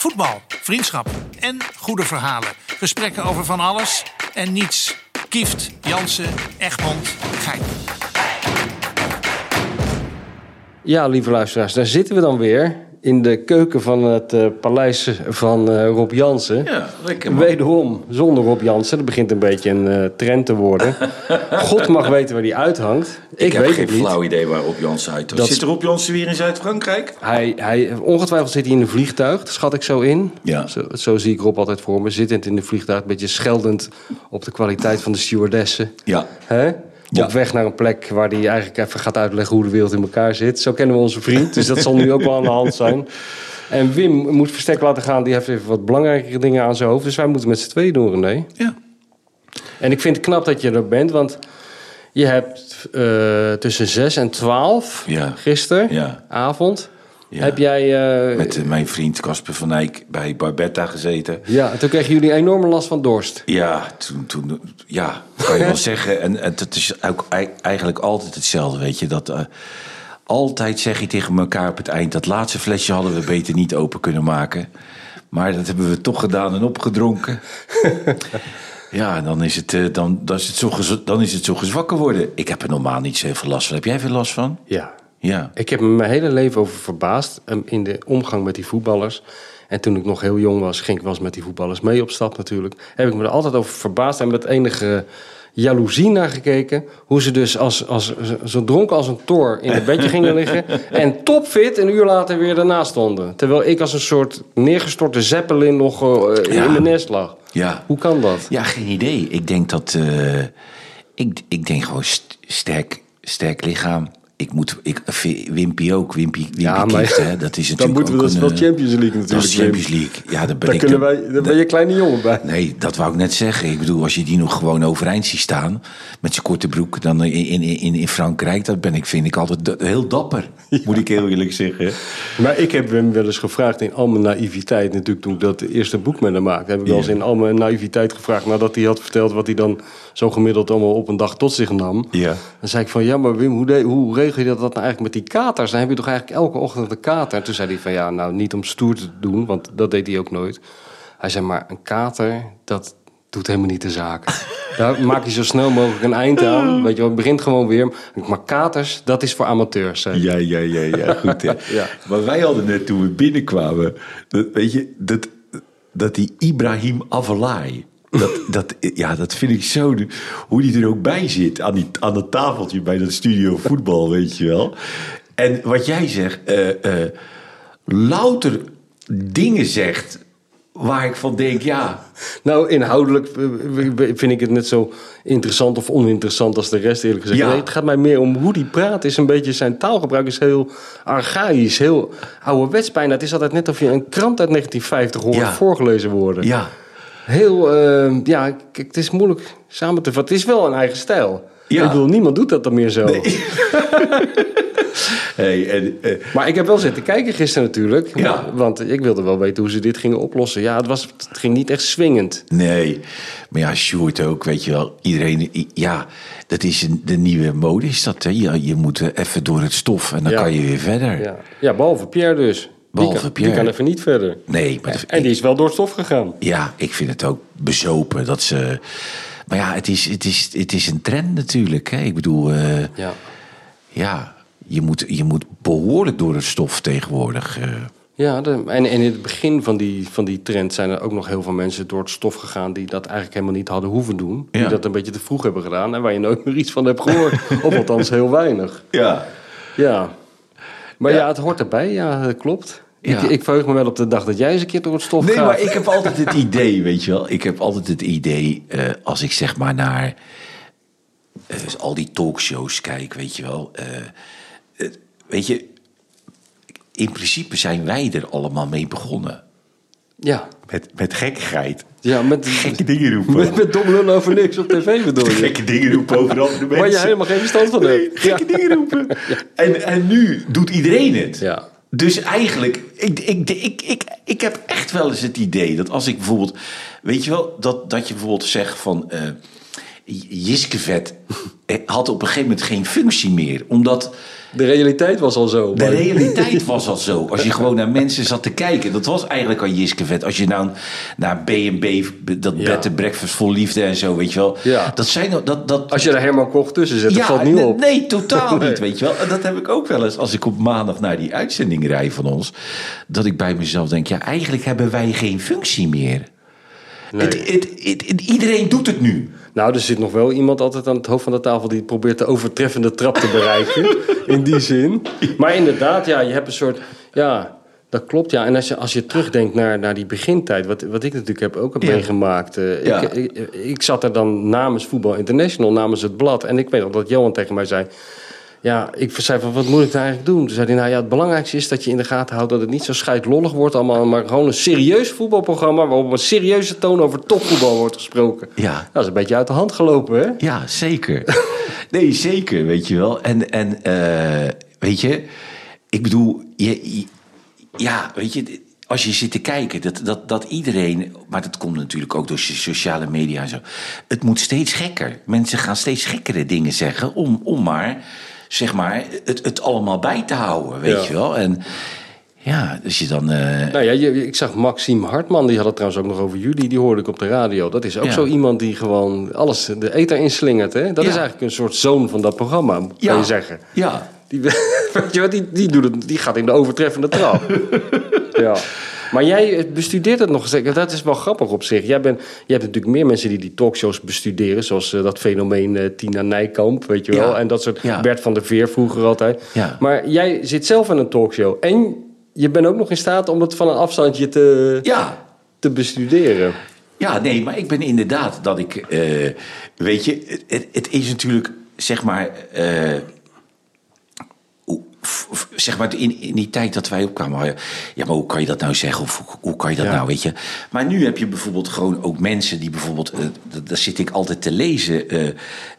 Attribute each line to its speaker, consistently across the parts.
Speaker 1: Voetbal, vriendschap en goede verhalen. Gesprekken over van alles en niets. Kieft, Jansen, Egmond, Gein.
Speaker 2: Ja, lieve luisteraars, daar zitten we dan weer. In de keuken van het uh, paleis van uh, Rob Jansen.
Speaker 3: Ja, lekker man.
Speaker 2: Wederom zonder Rob Jansen. Dat begint een beetje een uh, trend te worden. God mag weten waar die uithangt. Ik,
Speaker 3: Ik heb
Speaker 2: weet
Speaker 3: geen
Speaker 2: het niet.
Speaker 3: flauw idee waar Rob Jansen uit
Speaker 2: Dat-
Speaker 3: Zit Rob Jansen weer in Zuid-Frankrijk?
Speaker 2: Hij, hij, ongetwijfeld zit hij in een vliegtuig, dat schat ik zo in.
Speaker 3: Ja.
Speaker 2: Zo, zo zie ik Rob altijd voor me. Zittend in de vliegtuig, een beetje scheldend op de kwaliteit van de stewardessen.
Speaker 3: Ja.
Speaker 2: Hè?
Speaker 3: Ja.
Speaker 2: Op weg naar een plek waar hij eigenlijk even gaat uitleggen hoe de wereld in elkaar zit. Zo kennen we onze vriend, dus dat zal nu ook wel aan de hand zijn. En Wim moet verstek laten gaan, die heeft even wat belangrijkere dingen aan zijn hoofd. Dus wij moeten met z'n tweeën doen, René.
Speaker 3: Ja.
Speaker 2: En ik vind het knap dat je er bent, want je hebt eh, tussen 6 en 12
Speaker 3: Ja.
Speaker 2: gisteren,
Speaker 3: Ja. Ja.
Speaker 2: heb jij... eh,
Speaker 3: Met eh, mijn vriend Casper van Eyck bij Barbetta gezeten.
Speaker 2: Ja, toen kregen jullie enorme last van dorst.
Speaker 3: Ja, toen, toen ja, kan je wel zeggen. En, en het is ook ei- eigenlijk altijd hetzelfde, weet je. Dat, eh, altijd zeg je tegen elkaar op het eind... dat laatste flesje hadden we beter niet open kunnen maken. Maar dat hebben we toch gedaan en opgedronken. ja, dan is het, dan, dan is het, zo, dan is het zo gezwakker worden. Ik heb er normaal niet zoveel last van. Heb jij veel last van?
Speaker 2: Ja.
Speaker 3: Ja.
Speaker 2: Ik heb me mijn hele leven over verbaasd em, in de omgang met die voetballers. En toen ik nog heel jong was, ging ik wel eens met die voetballers mee op stap natuurlijk. Heb ik me er altijd over verbaasd en met enige jaloezie naar gekeken. Hoe ze dus als, als, zo dronken als een tor in het bedje gingen liggen. En topfit een uur later weer daarnaast stonden. Terwijl ik als een soort neergestorte zeppelin nog eh,
Speaker 3: Ja.
Speaker 2: in mijn nest lag.
Speaker 3: Ja.
Speaker 2: Hoe kan dat?
Speaker 3: Ja, geen idee. Ik denk dat. eh, ik, ik denk gewoon st- sterk, sterk lichaam. Ik moet. Ik, Wimpy ook. Wimpy, Wimpy
Speaker 2: Ja,
Speaker 3: hè. Dat is natuurlijk.
Speaker 2: Dan moeten we, dat
Speaker 3: een,
Speaker 2: wel
Speaker 3: eh,
Speaker 2: Champions League natuurlijk.
Speaker 3: Dat is Champions League. Ja, daar ben ik.
Speaker 2: kunnen wij, ben je kleine jongen bij.
Speaker 3: Nee, dat wou ik net zeggen. Ik bedoel, als je die nog gewoon overeind ziet staan. met zijn korte broek. dan in, in, in, in Frankrijk. dat ben ik, vind ik altijd heel dapper. Moet ik heel eerlijk zeggen.
Speaker 2: Maar ik heb hem wel eens gevraagd in al mijn naïviteit. Natuurlijk toen ik dat eerste boek met hem maakte. Heb ik wel eens in al mijn naïviteit gevraagd. Nadat hij had verteld wat hij dan zo gemiddeld allemaal op een dag tot zich nam.
Speaker 3: Ja.
Speaker 2: Dan zei ik van, ja maar Wim, hoe, de- hoe regel je dat, dat nou eigenlijk met die katers? Dan heb je toch eigenlijk elke ochtend een kater? En toen zei hij van, ja nou niet om stoer te doen. Want dat deed hij ook nooit. Hij zei, maar een kater, dat doet helemaal niet de zaak. Daar maak je zo snel mogelijk een eind aan. Weet je het begint gewoon weer. Maar katers, dat is voor amateurs.
Speaker 3: Ja, ja, ja, ja, goed. Hè.
Speaker 2: Ja.
Speaker 3: Maar wij hadden net toen we binnenkwamen, dat, weet je, dat, dat die Ibrahim Avalai, dat, dat, ja, dat vind ik zo, hoe die er ook bij zit, aan, die, aan dat tafeltje bij dat studio voetbal, weet je wel. En wat jij zegt, eh, eh, louter dingen zegt waar ik van denk, ja,
Speaker 2: Nou, inhoudelijk eh, vind ik het net zo interessant of oninteressant als de rest, eerlijk gezegd.
Speaker 3: Ja.
Speaker 2: Nee, het gaat mij meer om hoe die praat. Is een beetje, zijn taalgebruik is heel archaïs, heel ouderwets bijna. Het is altijd net of je een krant uit 1950 hoort
Speaker 3: Ja.
Speaker 2: voorgelezen worden.
Speaker 3: ja,
Speaker 2: Heel, eh, ja, kijk, het is moeilijk samen te vatten. Het is wel een eigen stijl.
Speaker 3: Ja.
Speaker 2: Ik bedoel, niemand doet dat dan meer zo.
Speaker 3: hey, en, eh,
Speaker 2: Maar ik heb wel zitten kijken gisteren natuurlijk.
Speaker 3: Ja.
Speaker 2: Want ik wilde wel weten hoe ze dit gingen oplossen. Ja, het, was, het ging niet echt swingend.
Speaker 3: Nee, maar ja, Sjoerd ook, weet je wel. Iedereen, ja, dat is de nieuwe mode is dat. Hè? Je, je moet even door het stof en dan
Speaker 2: Ja.
Speaker 3: kan je weer verder.
Speaker 2: Ja, ja behalve Pierre dus.
Speaker 3: Behalve
Speaker 2: die kan,
Speaker 3: Pierre.
Speaker 2: Die kan even niet verder.
Speaker 3: Nee, maar
Speaker 2: En die is wel door het stof gegaan.
Speaker 3: ja, ik vind het ook bezopen dat ze... Maar ja, het is, het is, het is een trend natuurlijk. Hè? Ik bedoel, eh,
Speaker 2: Ja.
Speaker 3: ja, je moet, je moet behoorlijk door het stof tegenwoordig. eh.
Speaker 2: Ja, de, en, en in het begin van die, van die trend zijn er ook nog heel veel mensen door het stof gegaan die dat eigenlijk helemaal niet hadden hoeven doen. Die
Speaker 3: Ja.
Speaker 2: dat een beetje te vroeg hebben gedaan en waar je nooit meer iets van hebt gehoord. of althans heel weinig.
Speaker 3: Ja.
Speaker 2: Ja. Maar ja, het hoort erbij, ja, dat klopt.
Speaker 3: Ja.
Speaker 2: Ik, ik verheug me wel op de dag dat jij eens een keer door het stof
Speaker 3: Nee,
Speaker 2: gaat.
Speaker 3: maar ik heb altijd het idee, weet je wel. Ik heb altijd het idee, eh, als ik zeg maar naar eh, al die talkshows kijk, weet je wel. eh, eh, weet je, in principe zijn wij er allemaal mee begonnen.
Speaker 2: Ja.
Speaker 3: Met, met gekkigheid.
Speaker 2: Ja, met,
Speaker 3: Gekke dingen roepen.
Speaker 2: met, met dom lullen over niks op tv bedoel je.
Speaker 3: Gekke dingen roepen over andere mensen.
Speaker 2: Waar je helemaal geen verstand van
Speaker 3: Nee,
Speaker 2: hebt.
Speaker 3: gekke dingen roepen. En, en nu doet iedereen het.
Speaker 2: Ja.
Speaker 3: Dus eigenlijk, ik, ik, ik, ik, ik heb echt wel eens het idee dat als ik bijvoorbeeld, weet je wel, dat, dat je bijvoorbeeld zegt van eh Jiskevet had op een gegeven moment geen functie meer. Omdat
Speaker 2: De realiteit was al zo.
Speaker 3: De realiteit was al zo. Als je gewoon naar mensen zat te kijken. Dat was eigenlijk al Jiske vet. Als je nou naar B&B, dat
Speaker 2: Ja.
Speaker 3: bed and breakfast vol liefde en zo, weet je wel.
Speaker 2: Ja.
Speaker 3: Dat zijn dat, dat,
Speaker 2: Als je er Herman Koch tussen zet, dat valt niet op.
Speaker 3: Nee, totaal
Speaker 2: Nee.
Speaker 3: niet, weet je wel. En dat heb ik ook wel eens als ik op maandag naar die uitzending rij van ons. Dat ik bij mezelf denk, ja, eigenlijk hebben wij geen functie meer.
Speaker 2: Nee.
Speaker 3: Het, het, het- iedereen doet het nu.
Speaker 2: Nou, er zit nog wel iemand altijd aan het hoofd van de tafel die probeert de overtreffende trap te bereiken. in die zin. Maar inderdaad, ja, je hebt een soort. Ja, dat klopt, ja. En als je, als je terugdenkt naar, naar die begintijd, wat, wat ik natuurlijk heb ook heb
Speaker 3: Ja.
Speaker 2: meegemaakt. eh,
Speaker 3: Ja.
Speaker 2: ik, ik, ik zat er dan namens Voetbal International, namens het blad. En ik weet nog dat Johan tegen mij zei. Ja, ik zei van, wat moet ik nou eigenlijk doen? Toen zei hij, nou ja, het belangrijkste is dat je in de gaten houdt... dat het niet zo scheidlollig wordt allemaal... maar gewoon een serieus voetbalprogramma... waarop op een serieuze toon over topvoetbal wordt gesproken.
Speaker 3: Ja.
Speaker 2: Dat is een beetje uit de hand gelopen, hè?
Speaker 3: Ja, zeker. nee, zeker, weet je wel. En, en eh, weet je, ik bedoel, je, je- ja, weet je, als je zit te kijken, dat, dat, dat iedereen, maar dat komt natuurlijk ook door so- sociale media en zo, het moet steeds gekker. Mensen gaan steeds gekkere dingen zeggen om, om maar, zeg maar, het, het allemaal bij te houden, weet
Speaker 2: Ja.
Speaker 3: je wel. En ja, dus je dan. eh,
Speaker 2: Nou ja, je- ik zag Maxime Hartman, die had het trouwens ook nog over jullie, die hoorde ik op de radio. Dat is ook
Speaker 3: Ja.
Speaker 2: zo iemand die gewoon alles de eter inslingert, hè? Dat
Speaker 3: Ja.
Speaker 2: is eigenlijk een soort zoon van dat programma, kan
Speaker 3: ja,
Speaker 2: je zeggen.
Speaker 3: Ja,
Speaker 2: Die, die, die, doet het, die gaat in de overtreffende trap. ja. Maar jij bestudeert het nog eens. Dat is wel grappig op zich. Jij, bent, jij hebt natuurlijk meer mensen die die talkshows bestuderen. Zoals eh, dat fenomeen eh, Tina Nijkamp, weet je wel.
Speaker 3: Ja.
Speaker 2: En dat soort
Speaker 3: Ja.
Speaker 2: Bert van der Veer vroeger altijd.
Speaker 3: Ja.
Speaker 2: Maar jij zit zelf in een talkshow. En je bent ook nog in staat om het van een afstandje te,
Speaker 3: ja.
Speaker 2: te bestuderen.
Speaker 3: Ja, nee, maar ik ben inderdaad dat ik. eh, weet je, het- het, het is natuurlijk, zeg maar. Zeg maar, in, in die tijd dat wij opkwamen. Ja, maar hoe kan je dat nou zeggen? Of hoe, hoe kan je dat
Speaker 2: Ja.
Speaker 3: nou, weet je? Maar nu heb je bijvoorbeeld gewoon ook mensen die bijvoorbeeld. eh, daar zit ik altijd te lezen. eh,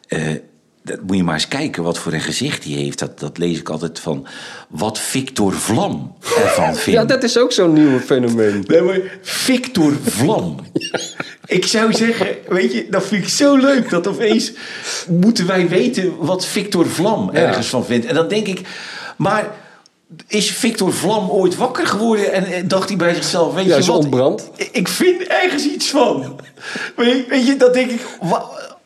Speaker 3: eh, dat moet je maar eens kijken wat voor een gezicht hij heeft. Dat, dat lees ik altijd van wat Victor Vlam ervan vindt.
Speaker 2: Ja, dat is ook zo'n nieuw fenomeen.
Speaker 3: Nee, maar Victor Vlam. Ik zou zeggen, weet je, dat vind ik zo leuk. Dat opeens moeten wij weten wat Victor Vlam ergens van vindt. En dan denk ik, maar is Victor Vlam ooit wakker geworden en dacht hij bij zichzelf, weet
Speaker 2: Ja,
Speaker 3: je wat?
Speaker 2: ontbrand.
Speaker 3: Ik- vind ergens iets van. Weet je, dat denk ik,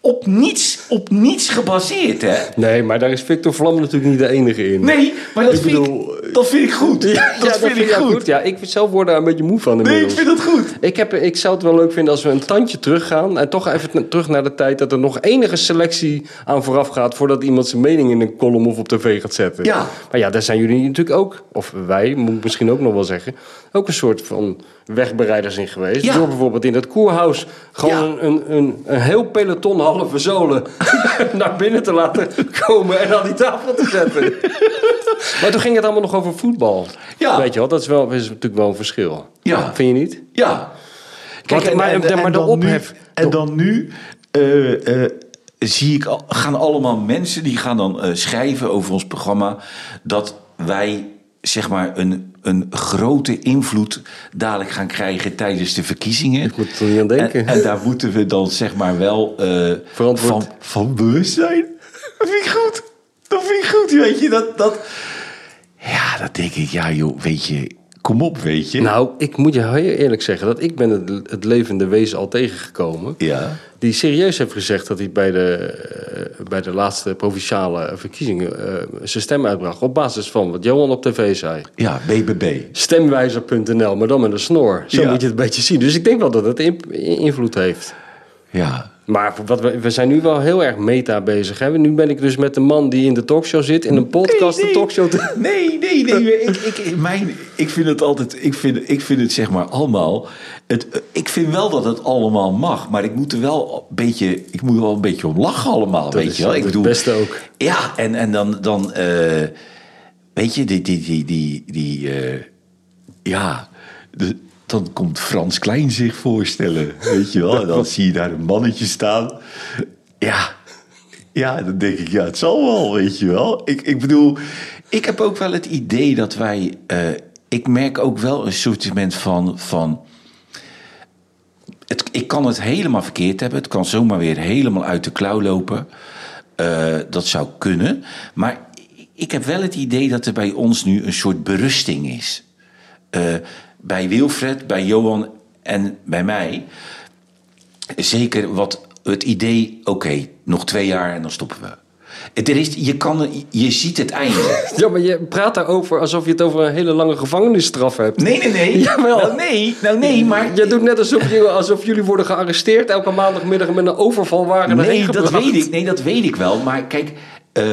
Speaker 3: op niets, op niets gebaseerd, hè?
Speaker 2: Nee, maar daar is Victor Vlam natuurlijk niet de enige in.
Speaker 3: Nee, maar dat,
Speaker 2: Ik
Speaker 3: vind,
Speaker 2: bedoel,
Speaker 3: ik, dat vind ik goed.
Speaker 2: Ja,
Speaker 3: dat,
Speaker 2: ja,
Speaker 3: vind ik goed.
Speaker 2: Ja, ik zelf word daar een beetje moe van
Speaker 3: Nee, ik
Speaker 2: inmiddels.
Speaker 3: vind dat goed.
Speaker 2: Ik, heb, ik zou het wel leuk vinden als we een tandje teruggaan. En toch even terug naar de tijd dat er nog enige selectie aan vooraf gaat. voordat iemand zijn mening in een column of op tv gaat zetten.
Speaker 3: Ja.
Speaker 2: Maar ja, daar zijn jullie natuurlijk ook, of wij, moet ik misschien ook nog wel zeggen. ook een soort van wegbereiders in geweest.
Speaker 3: Ja.
Speaker 2: Door bijvoorbeeld in het koerhuis gewoon
Speaker 3: Ja.
Speaker 2: een, een, een heel peloton halve zolen naar binnen te laten komen. en aan die tafel te zetten. maar toen ging het allemaal nog over voetbal.
Speaker 3: Ja.
Speaker 2: Weet je wel, dat is, wel, is natuurlijk wel een verschil.
Speaker 3: Ja.
Speaker 2: Vind je niet?
Speaker 3: Ja.
Speaker 2: Want- maar- maar de
Speaker 3: dan
Speaker 2: ophef-
Speaker 3: en dan nu eh, eh, zie ik gaan allemaal mensen die gaan dan eh, schrijven over ons programma dat wij zeg maar een, een grote invloed dadelijk gaan krijgen tijdens de verkiezingen.
Speaker 2: Ik moet er niet aan denken.
Speaker 3: En, en daar moeten we dan zeg maar wel eh,
Speaker 2: Verantwoord-
Speaker 3: van, van bewust zijn. Dat vind ik goed. Dat vind ik goed. Weet je, dat, dat... Ja, dat denk ik. Ja joh, weet je. Kom op, weet je.
Speaker 2: Nou, ik moet je heel eerlijk zeggen dat ik ben het, het levende wezen al tegengekomen.
Speaker 3: Ja.
Speaker 2: Die serieus heeft gezegd dat hij bij de, eh, bij de laatste provinciale verkiezingen eh, zijn stem uitbracht. Op basis van wat Johan op tv zei.
Speaker 3: Ja, BBB.
Speaker 2: Stemwijzer.nl, maar dan met een snor. Zo
Speaker 3: Ja.
Speaker 2: moet je het een beetje zien. Dus ik denk wel dat het in- invloed heeft.
Speaker 3: Ja.
Speaker 2: Maar wat we, we zijn nu wel heel erg meta bezig. Hè? Nu ben ik dus met de man die in de talkshow zit, in een podcast
Speaker 3: Nee,
Speaker 2: de
Speaker 3: nee.
Speaker 2: talkshow te...
Speaker 3: Nee, nee, nee. Ik, ik, mijn, ik vind het altijd. Ik vind, ik vind het zeg maar allemaal. Het, ik vind wel dat het allemaal mag. Maar ik moet er wel een beetje. Ik moet er wel een beetje om lachen allemaal. weet
Speaker 2: is
Speaker 3: je wel? Ik
Speaker 2: het
Speaker 3: bedoel,
Speaker 2: beste ook.
Speaker 3: Ja, en, en dan. dan eh, weet je, die. die, die, die, die eh, ja. De, dan komt Frans Klein zich voorstellen. Weet je wel? En dan zie je daar een mannetje staan. Ja. Ja, dan denk ik, ja, het zal wel, weet je wel. Ik, ik bedoel, ik heb ook wel het idee dat wij... eh, ik merk ook wel een soortement van... van het, ik kan het helemaal verkeerd hebben. Het kan zomaar weer helemaal uit de klauw lopen. Eh, dat zou kunnen. Maar ik heb wel het idee dat er bij ons nu een soort berusting is. Eh, bij Wilfred, bij Johan en bij mij. Zeker wat het idee, oké, nog twee jaar en dan stoppen we. Er is, je, kan, je ziet het einde.
Speaker 2: Ja, maar je praat daarover alsof je het over een hele lange gevangenisstraf hebt.
Speaker 3: Nee, nee, nee.
Speaker 2: Jawel.
Speaker 3: Nou, nee, nou, nee, maar...
Speaker 2: Je doet net alsof, je, alsof jullie worden gearresteerd elke maandagmiddag met een overvalwagen
Speaker 3: Nee,
Speaker 2: erheen
Speaker 3: dat weet ik. Nee, dat weet ik wel. Maar kijk, eh,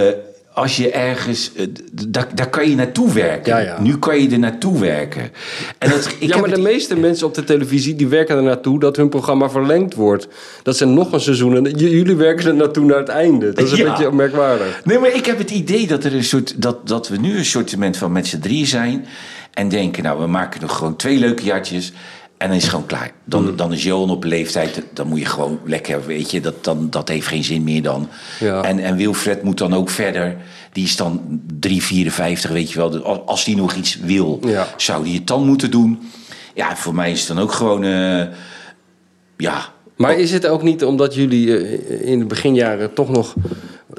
Speaker 3: als je ergens... eh, daar, daar kan je naartoe werken.
Speaker 2: Ja, ja.
Speaker 3: Nu kan je er naartoe werken. En dat, ik
Speaker 2: ja,
Speaker 3: heb
Speaker 2: maar de meeste mensen op de televisie die werken er naartoe dat hun programma verlengd wordt. Dat ze nog een seizoen en jullie werken er naartoe naar het einde. Dat is een
Speaker 3: Ja.
Speaker 2: beetje merkwaardig.
Speaker 3: Nee, maar ik heb het idee dat, er een soort, dat, dat we nu een sortiment van met z'n drie zijn. En denken, nou, we maken nog gewoon twee leuke jaartjes. En dan is het gewoon klaar. Dan,
Speaker 2: Mm.
Speaker 3: dan is Johan op leeftijd. Dan moet je gewoon lekker, weet je. Dat, dan, dat heeft geen zin meer dan.
Speaker 2: Ja.
Speaker 3: En, en Wilfred moet dan ook verder. Die is dan 3,54, weet je wel. Dus Als- die nog iets wil,
Speaker 2: Ja.
Speaker 3: zou die het dan moeten doen. Ja, voor mij is het dan ook gewoon... eh, ja,
Speaker 2: Maar is het ook niet omdat jullie eh, in de beginjaren toch nog...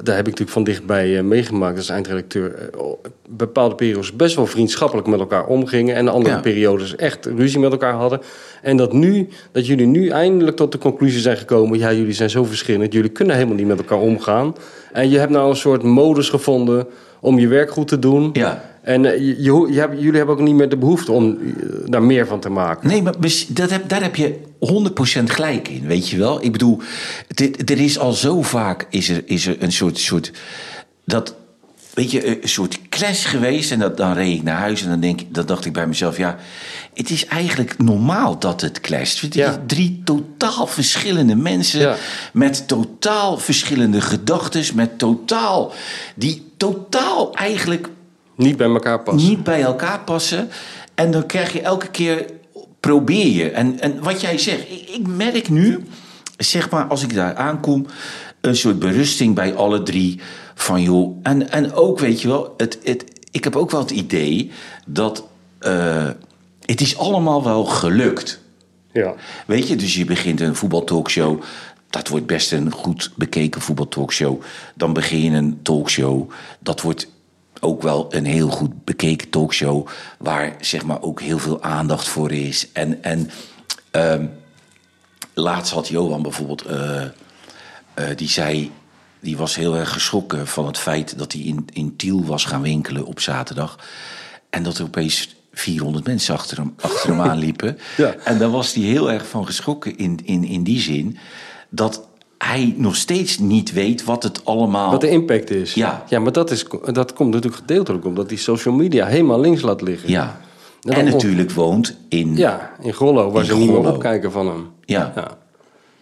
Speaker 2: Daar heb ik natuurlijk van dichtbij eh, meegemaakt als eindredacteur. eh, bepaalde periodes best wel vriendschappelijk met elkaar omgingen. En de andere
Speaker 3: Ja.
Speaker 2: periodes echt ruzie met elkaar hadden. En dat, nu, dat jullie nu eindelijk tot de conclusie zijn gekomen... ja, jullie zijn zo verschillend. Jullie kunnen helemaal niet met elkaar omgaan. En je hebt nou een soort modus gevonden om je werk goed te doen.
Speaker 3: Ja.
Speaker 2: En eh, je, je, ho- je hebt- jullie hebben ook niet meer de behoefte om eh, daar meer van te maken.
Speaker 3: Nee, maar dat heb, daar heb je 100% gelijk in, weet je wel. Ik bedoel, dit- er is al zo vaak is er, is er een soort, soort dat, weet je, een soort clash geweest. En dat, dan reed ik naar huis en dan, denk, ik- dan dacht ik bij mezelf, ja, het is eigenlijk normaal dat het clasht.
Speaker 2: Ja.
Speaker 3: Drie totaal verschillende mensen
Speaker 2: Ja.
Speaker 3: met totaal verschillende gedachten, met totaal, die totaal eigenlijk
Speaker 2: Niet bij elkaar passen.
Speaker 3: niet bij elkaar passen. En dan krijg je elke keer, probeer je. En, en wat jij zegt, ik, ik merk nu, zeg maar, als ik daar aankom, een soort berusting bij alle drie. Van joh, en, en ook weet je wel, het, het, ik heb ook wel het idee dat eh, het is allemaal wel gelukt.
Speaker 2: Ja.
Speaker 3: Weet je, dus je begint een voetbaltalkshow. Dat wordt best een goed bekeken voetbaltalkshow. Dan begin je een talkshow. Dat wordt ook wel een heel goed bekeken talkshow. Waar zeg maar ook heel veel aandacht voor is. En, en ehm, laatst had Johan bijvoorbeeld. eh, eh, die zei. Die was heel erg geschrokken van het feit dat hij in, in Tiel was gaan winkelen op zaterdag. En dat er opeens 400 mensen achter hem, achter hem aanliepen.
Speaker 2: Ja.
Speaker 3: En daar was hij heel erg van geschrokken in, in, in die zin. Dat hij nog steeds niet weet wat het allemaal...
Speaker 2: Wat de impact is.
Speaker 3: Ja.
Speaker 2: ja maar dat, is, dat komt natuurlijk gedeeltelijk omdat die social media helemaal links laat liggen.
Speaker 3: Ja.
Speaker 2: En
Speaker 3: natuurlijk woont in...
Speaker 2: Ja, in Grollo, waar
Speaker 3: In
Speaker 2: ze niet meer opkijken van hem.
Speaker 3: Ja.
Speaker 2: ja.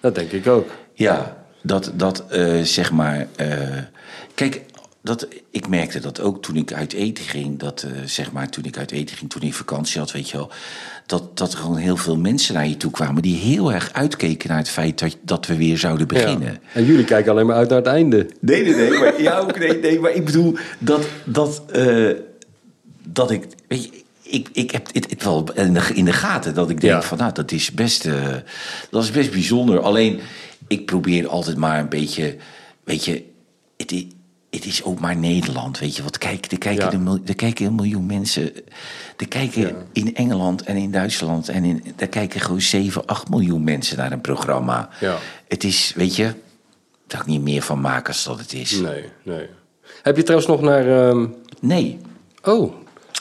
Speaker 2: Dat denk ik ook.
Speaker 3: Ja, dat, dat eh, zeg maar. eh, kijk, dat, ik merkte dat ook toen ik uit eten ging. Dat, eh, zeg maar, toen ik uit eten ging, toen ik vakantie had, weet je wel. Dat, dat er gewoon heel veel mensen naar je toe kwamen. die heel erg uitkeken naar het feit dat, dat we weer zouden beginnen.
Speaker 2: Ja. En jullie kijken alleen maar uit naar het einde.
Speaker 3: Nee, nee, nee. Maar, ja, ook, nee, nee, maar ik bedoel dat, dat, eh, dat ik. Weet je, ik, ik heb het, het wel in de, in de gaten dat ik denk
Speaker 2: Ja.
Speaker 3: van nou, dat is best, eh, dat is best bijzonder. Alleen, ik probeer altijd maar een beetje, weet je, het, het is ook maar Nederland, weet je. Wat kijken, er kijken,
Speaker 2: Ja.
Speaker 3: de er kijken een miljoen mensen. Er kijken in Engeland en in Duitsland en in, daar kijken gewoon 7, 8 miljoen mensen naar een programma.
Speaker 2: Ja.
Speaker 3: Het is, weet je, dat ik niet meer van maak als dat het is.
Speaker 2: Nee, nee. Heb je trouwens nog naar... ehm,
Speaker 3: Nee,
Speaker 2: Oh,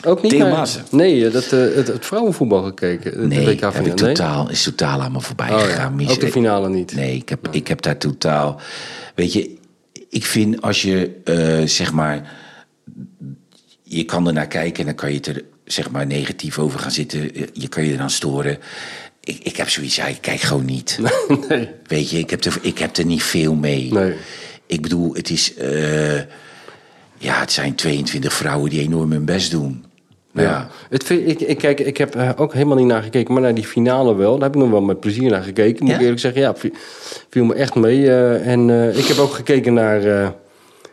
Speaker 2: ook niet naar... Nee, eh, dat, eh, het, het vrouwenvoetbal gekeken. De
Speaker 3: nee, heb ik
Speaker 2: Nee?
Speaker 3: totaal, is totaal aan me voorbij
Speaker 2: Oh,
Speaker 3: gegaan. Mis-
Speaker 2: Ook de finale niet.
Speaker 3: Nee, ik heb, ik heb daar totaal... Weet je, ik vind als je, eh, zeg maar... Je kan er naar kijken en dan kan je er, zeg maar, negatief over gaan zitten. Je kan je eraan storen. Ik, ik heb zoiets, ja, ik kijk gewoon niet.
Speaker 2: nee.
Speaker 3: Weet je, ik heb er, ik heb er niet veel mee.
Speaker 2: Nee.
Speaker 3: Ik bedoel, het is... eh, ja, het zijn 22 vrouwen die enorm hun best doen. Ja.
Speaker 2: Het, vind- ik, ik, kijk, ik heb er ook helemaal niet naar gekeken, maar naar die finale wel. Daar heb ik nog wel met plezier naar gekeken. Moet
Speaker 3: Ja?
Speaker 2: ik eerlijk zeggen, ja, viel, viel me echt mee. eh, en eh, ik heb ook gekeken naar, eh,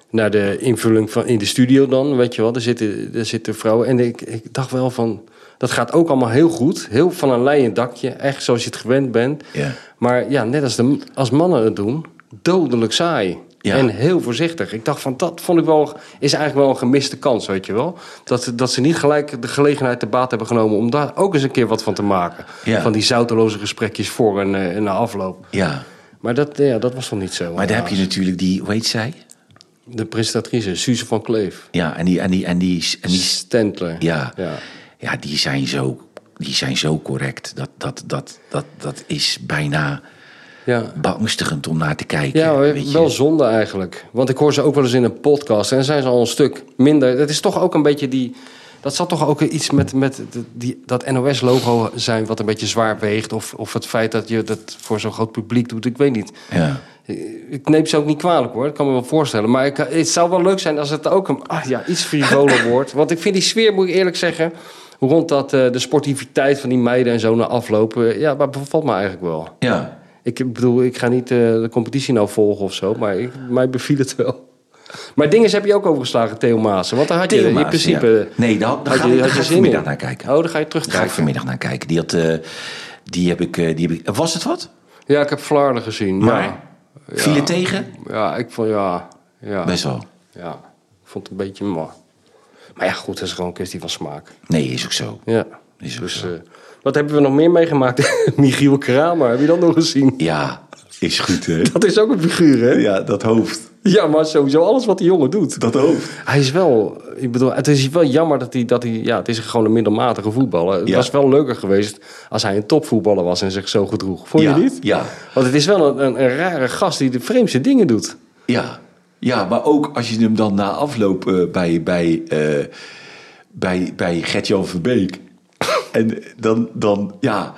Speaker 2: naar de invulling van in de studio dan, weet je wel. Er zitten, er zitten vrouwen. En ik, ik dacht wel van, dat gaat ook allemaal heel goed. Heel van een leien dakje, echt zoals je het gewend bent.
Speaker 3: Ja.
Speaker 2: Maar ja, net als, de, als mannen het doen, dodelijk saai.
Speaker 3: Ja.
Speaker 2: En heel voorzichtig. Ik dacht van, dat vond ik wel, is eigenlijk wel een gemiste kans, weet je wel. Dat, ze- dat ze niet gelijk de gelegenheid te baat hebben genomen om daar ook eens een keer wat van te maken.
Speaker 3: Ja.
Speaker 2: Van die zouteloze gesprekjes voor en, eh, en na afloop.
Speaker 3: Ja,
Speaker 2: Maar dat, ja, dat was toch niet zo.
Speaker 3: maar daar heb je natuurlijk die, hoe heet zij?
Speaker 2: De presentatrice, Suze van Kleef.
Speaker 3: Ja, en die, en die, en die, en die
Speaker 2: Stentler.
Speaker 3: ja,
Speaker 2: ja.
Speaker 3: ja. die zijn zo, die zijn zo correct. Dat, dat, dat, dat, dat is bijna
Speaker 2: Ja.
Speaker 3: beangstigend om naar te kijken.
Speaker 2: Ja,
Speaker 3: weet je.
Speaker 2: wel zonde eigenlijk. Want ik hoor ze ook wel eens in een podcast en dan zijn ze al een stuk minder. Het is toch ook een beetje die. Dat zat toch ook iets met, met de- die, dat NOS-logo zijn wat een beetje zwaar weegt. Of, of het feit dat je dat voor zo'n groot publiek doet. Ik weet niet.
Speaker 3: Ja.
Speaker 2: Ik neem ze ook niet kwalijk hoor, dat kan me wel voorstellen. Maar ik, het zou wel leuk zijn als het ook een, ah, ja, iets frivoler wordt. Want ik vind die sfeer, moet ik eerlijk zeggen... rond dat, eh, de sportiviteit van die meiden en zo na aflopen... ja, maar bevalt me eigenlijk wel.
Speaker 3: ja.
Speaker 2: Ik bedoel, ik ga niet eh, de competitie nou volgen of zo, maar ik, mij beviel het wel. Maar dingen heb je ook overgeslagen, Theo Maassen. Want daar had je in principe...
Speaker 3: ja. Nee, daar- daar
Speaker 2: had
Speaker 3: ga
Speaker 2: je, had
Speaker 3: daar ik vanmiddag
Speaker 2: in.
Speaker 3: naar kijken.
Speaker 2: Oh, dan ga je
Speaker 3: Daar ga ik vanmiddag naar kijken. Die, had, eh, die, heb ik, eh, die heb ik... Was het wat?
Speaker 2: Ja, ik heb Vlaarden gezien.
Speaker 3: Maar?
Speaker 2: Ja.
Speaker 3: Viel je tegen?
Speaker 2: ja, ik vond... Ja, ja,
Speaker 3: Best wel.
Speaker 2: ja, ik vond het een beetje... Maar, maar ja, goed, dat is gewoon een kwestie van smaak.
Speaker 3: Nee, is ook zo.
Speaker 2: Ja.
Speaker 3: Is ook
Speaker 2: Dus,
Speaker 3: zo.
Speaker 2: Wat hebben we nog meer meegemaakt? Michiel Kramer, heb je dat nog gezien?
Speaker 3: Ja, is goed hè?
Speaker 2: Dat is ook een figuur, hè?
Speaker 3: Ja, dat hoofd.
Speaker 2: Ja, maar sowieso alles wat die jongen doet.
Speaker 3: Dat hoofd.
Speaker 2: Hij is wel, ik bedoel, het is wel jammer dat hij, dat hij ja, het is gewoon een middelmatige voetballer. Het
Speaker 3: Ja.
Speaker 2: was wel leuker geweest als hij een topvoetballer was en zich zo gedroeg. Vond
Speaker 3: ja,
Speaker 2: je niet?
Speaker 3: Ja,
Speaker 2: Want het is wel een, een, een rare gast die de vreemdste dingen doet.
Speaker 3: ja. Ja, maar ook als je hem dan na afloop eh, bij, bij, eh, bij, bij Gert-Jan Verbeek... en dan, dan, ja...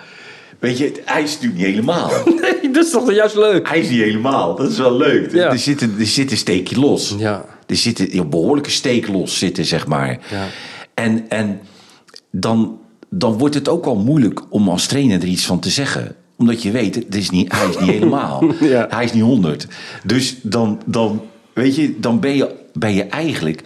Speaker 3: Weet je, hij is natuurlijk niet helemaal.
Speaker 2: Nee, dat is toch juist leuk?
Speaker 3: Hij is niet helemaal. Dat is wel leuk.
Speaker 2: Ja.
Speaker 3: Er, zit een, er zit een steekje los.
Speaker 2: Ja.
Speaker 3: Er zit een behoorlijke steek los zitten, zeg maar.
Speaker 2: Ja.
Speaker 3: En, en dan, dan wordt het ook wel moeilijk om als trainer er iets van te zeggen. Omdat je weet, het is niet, hij is niet helemaal.
Speaker 2: Ja.
Speaker 3: Hij is niet 100. Dus dan, dan, weet je, dan ben je, ben je eigenlijk...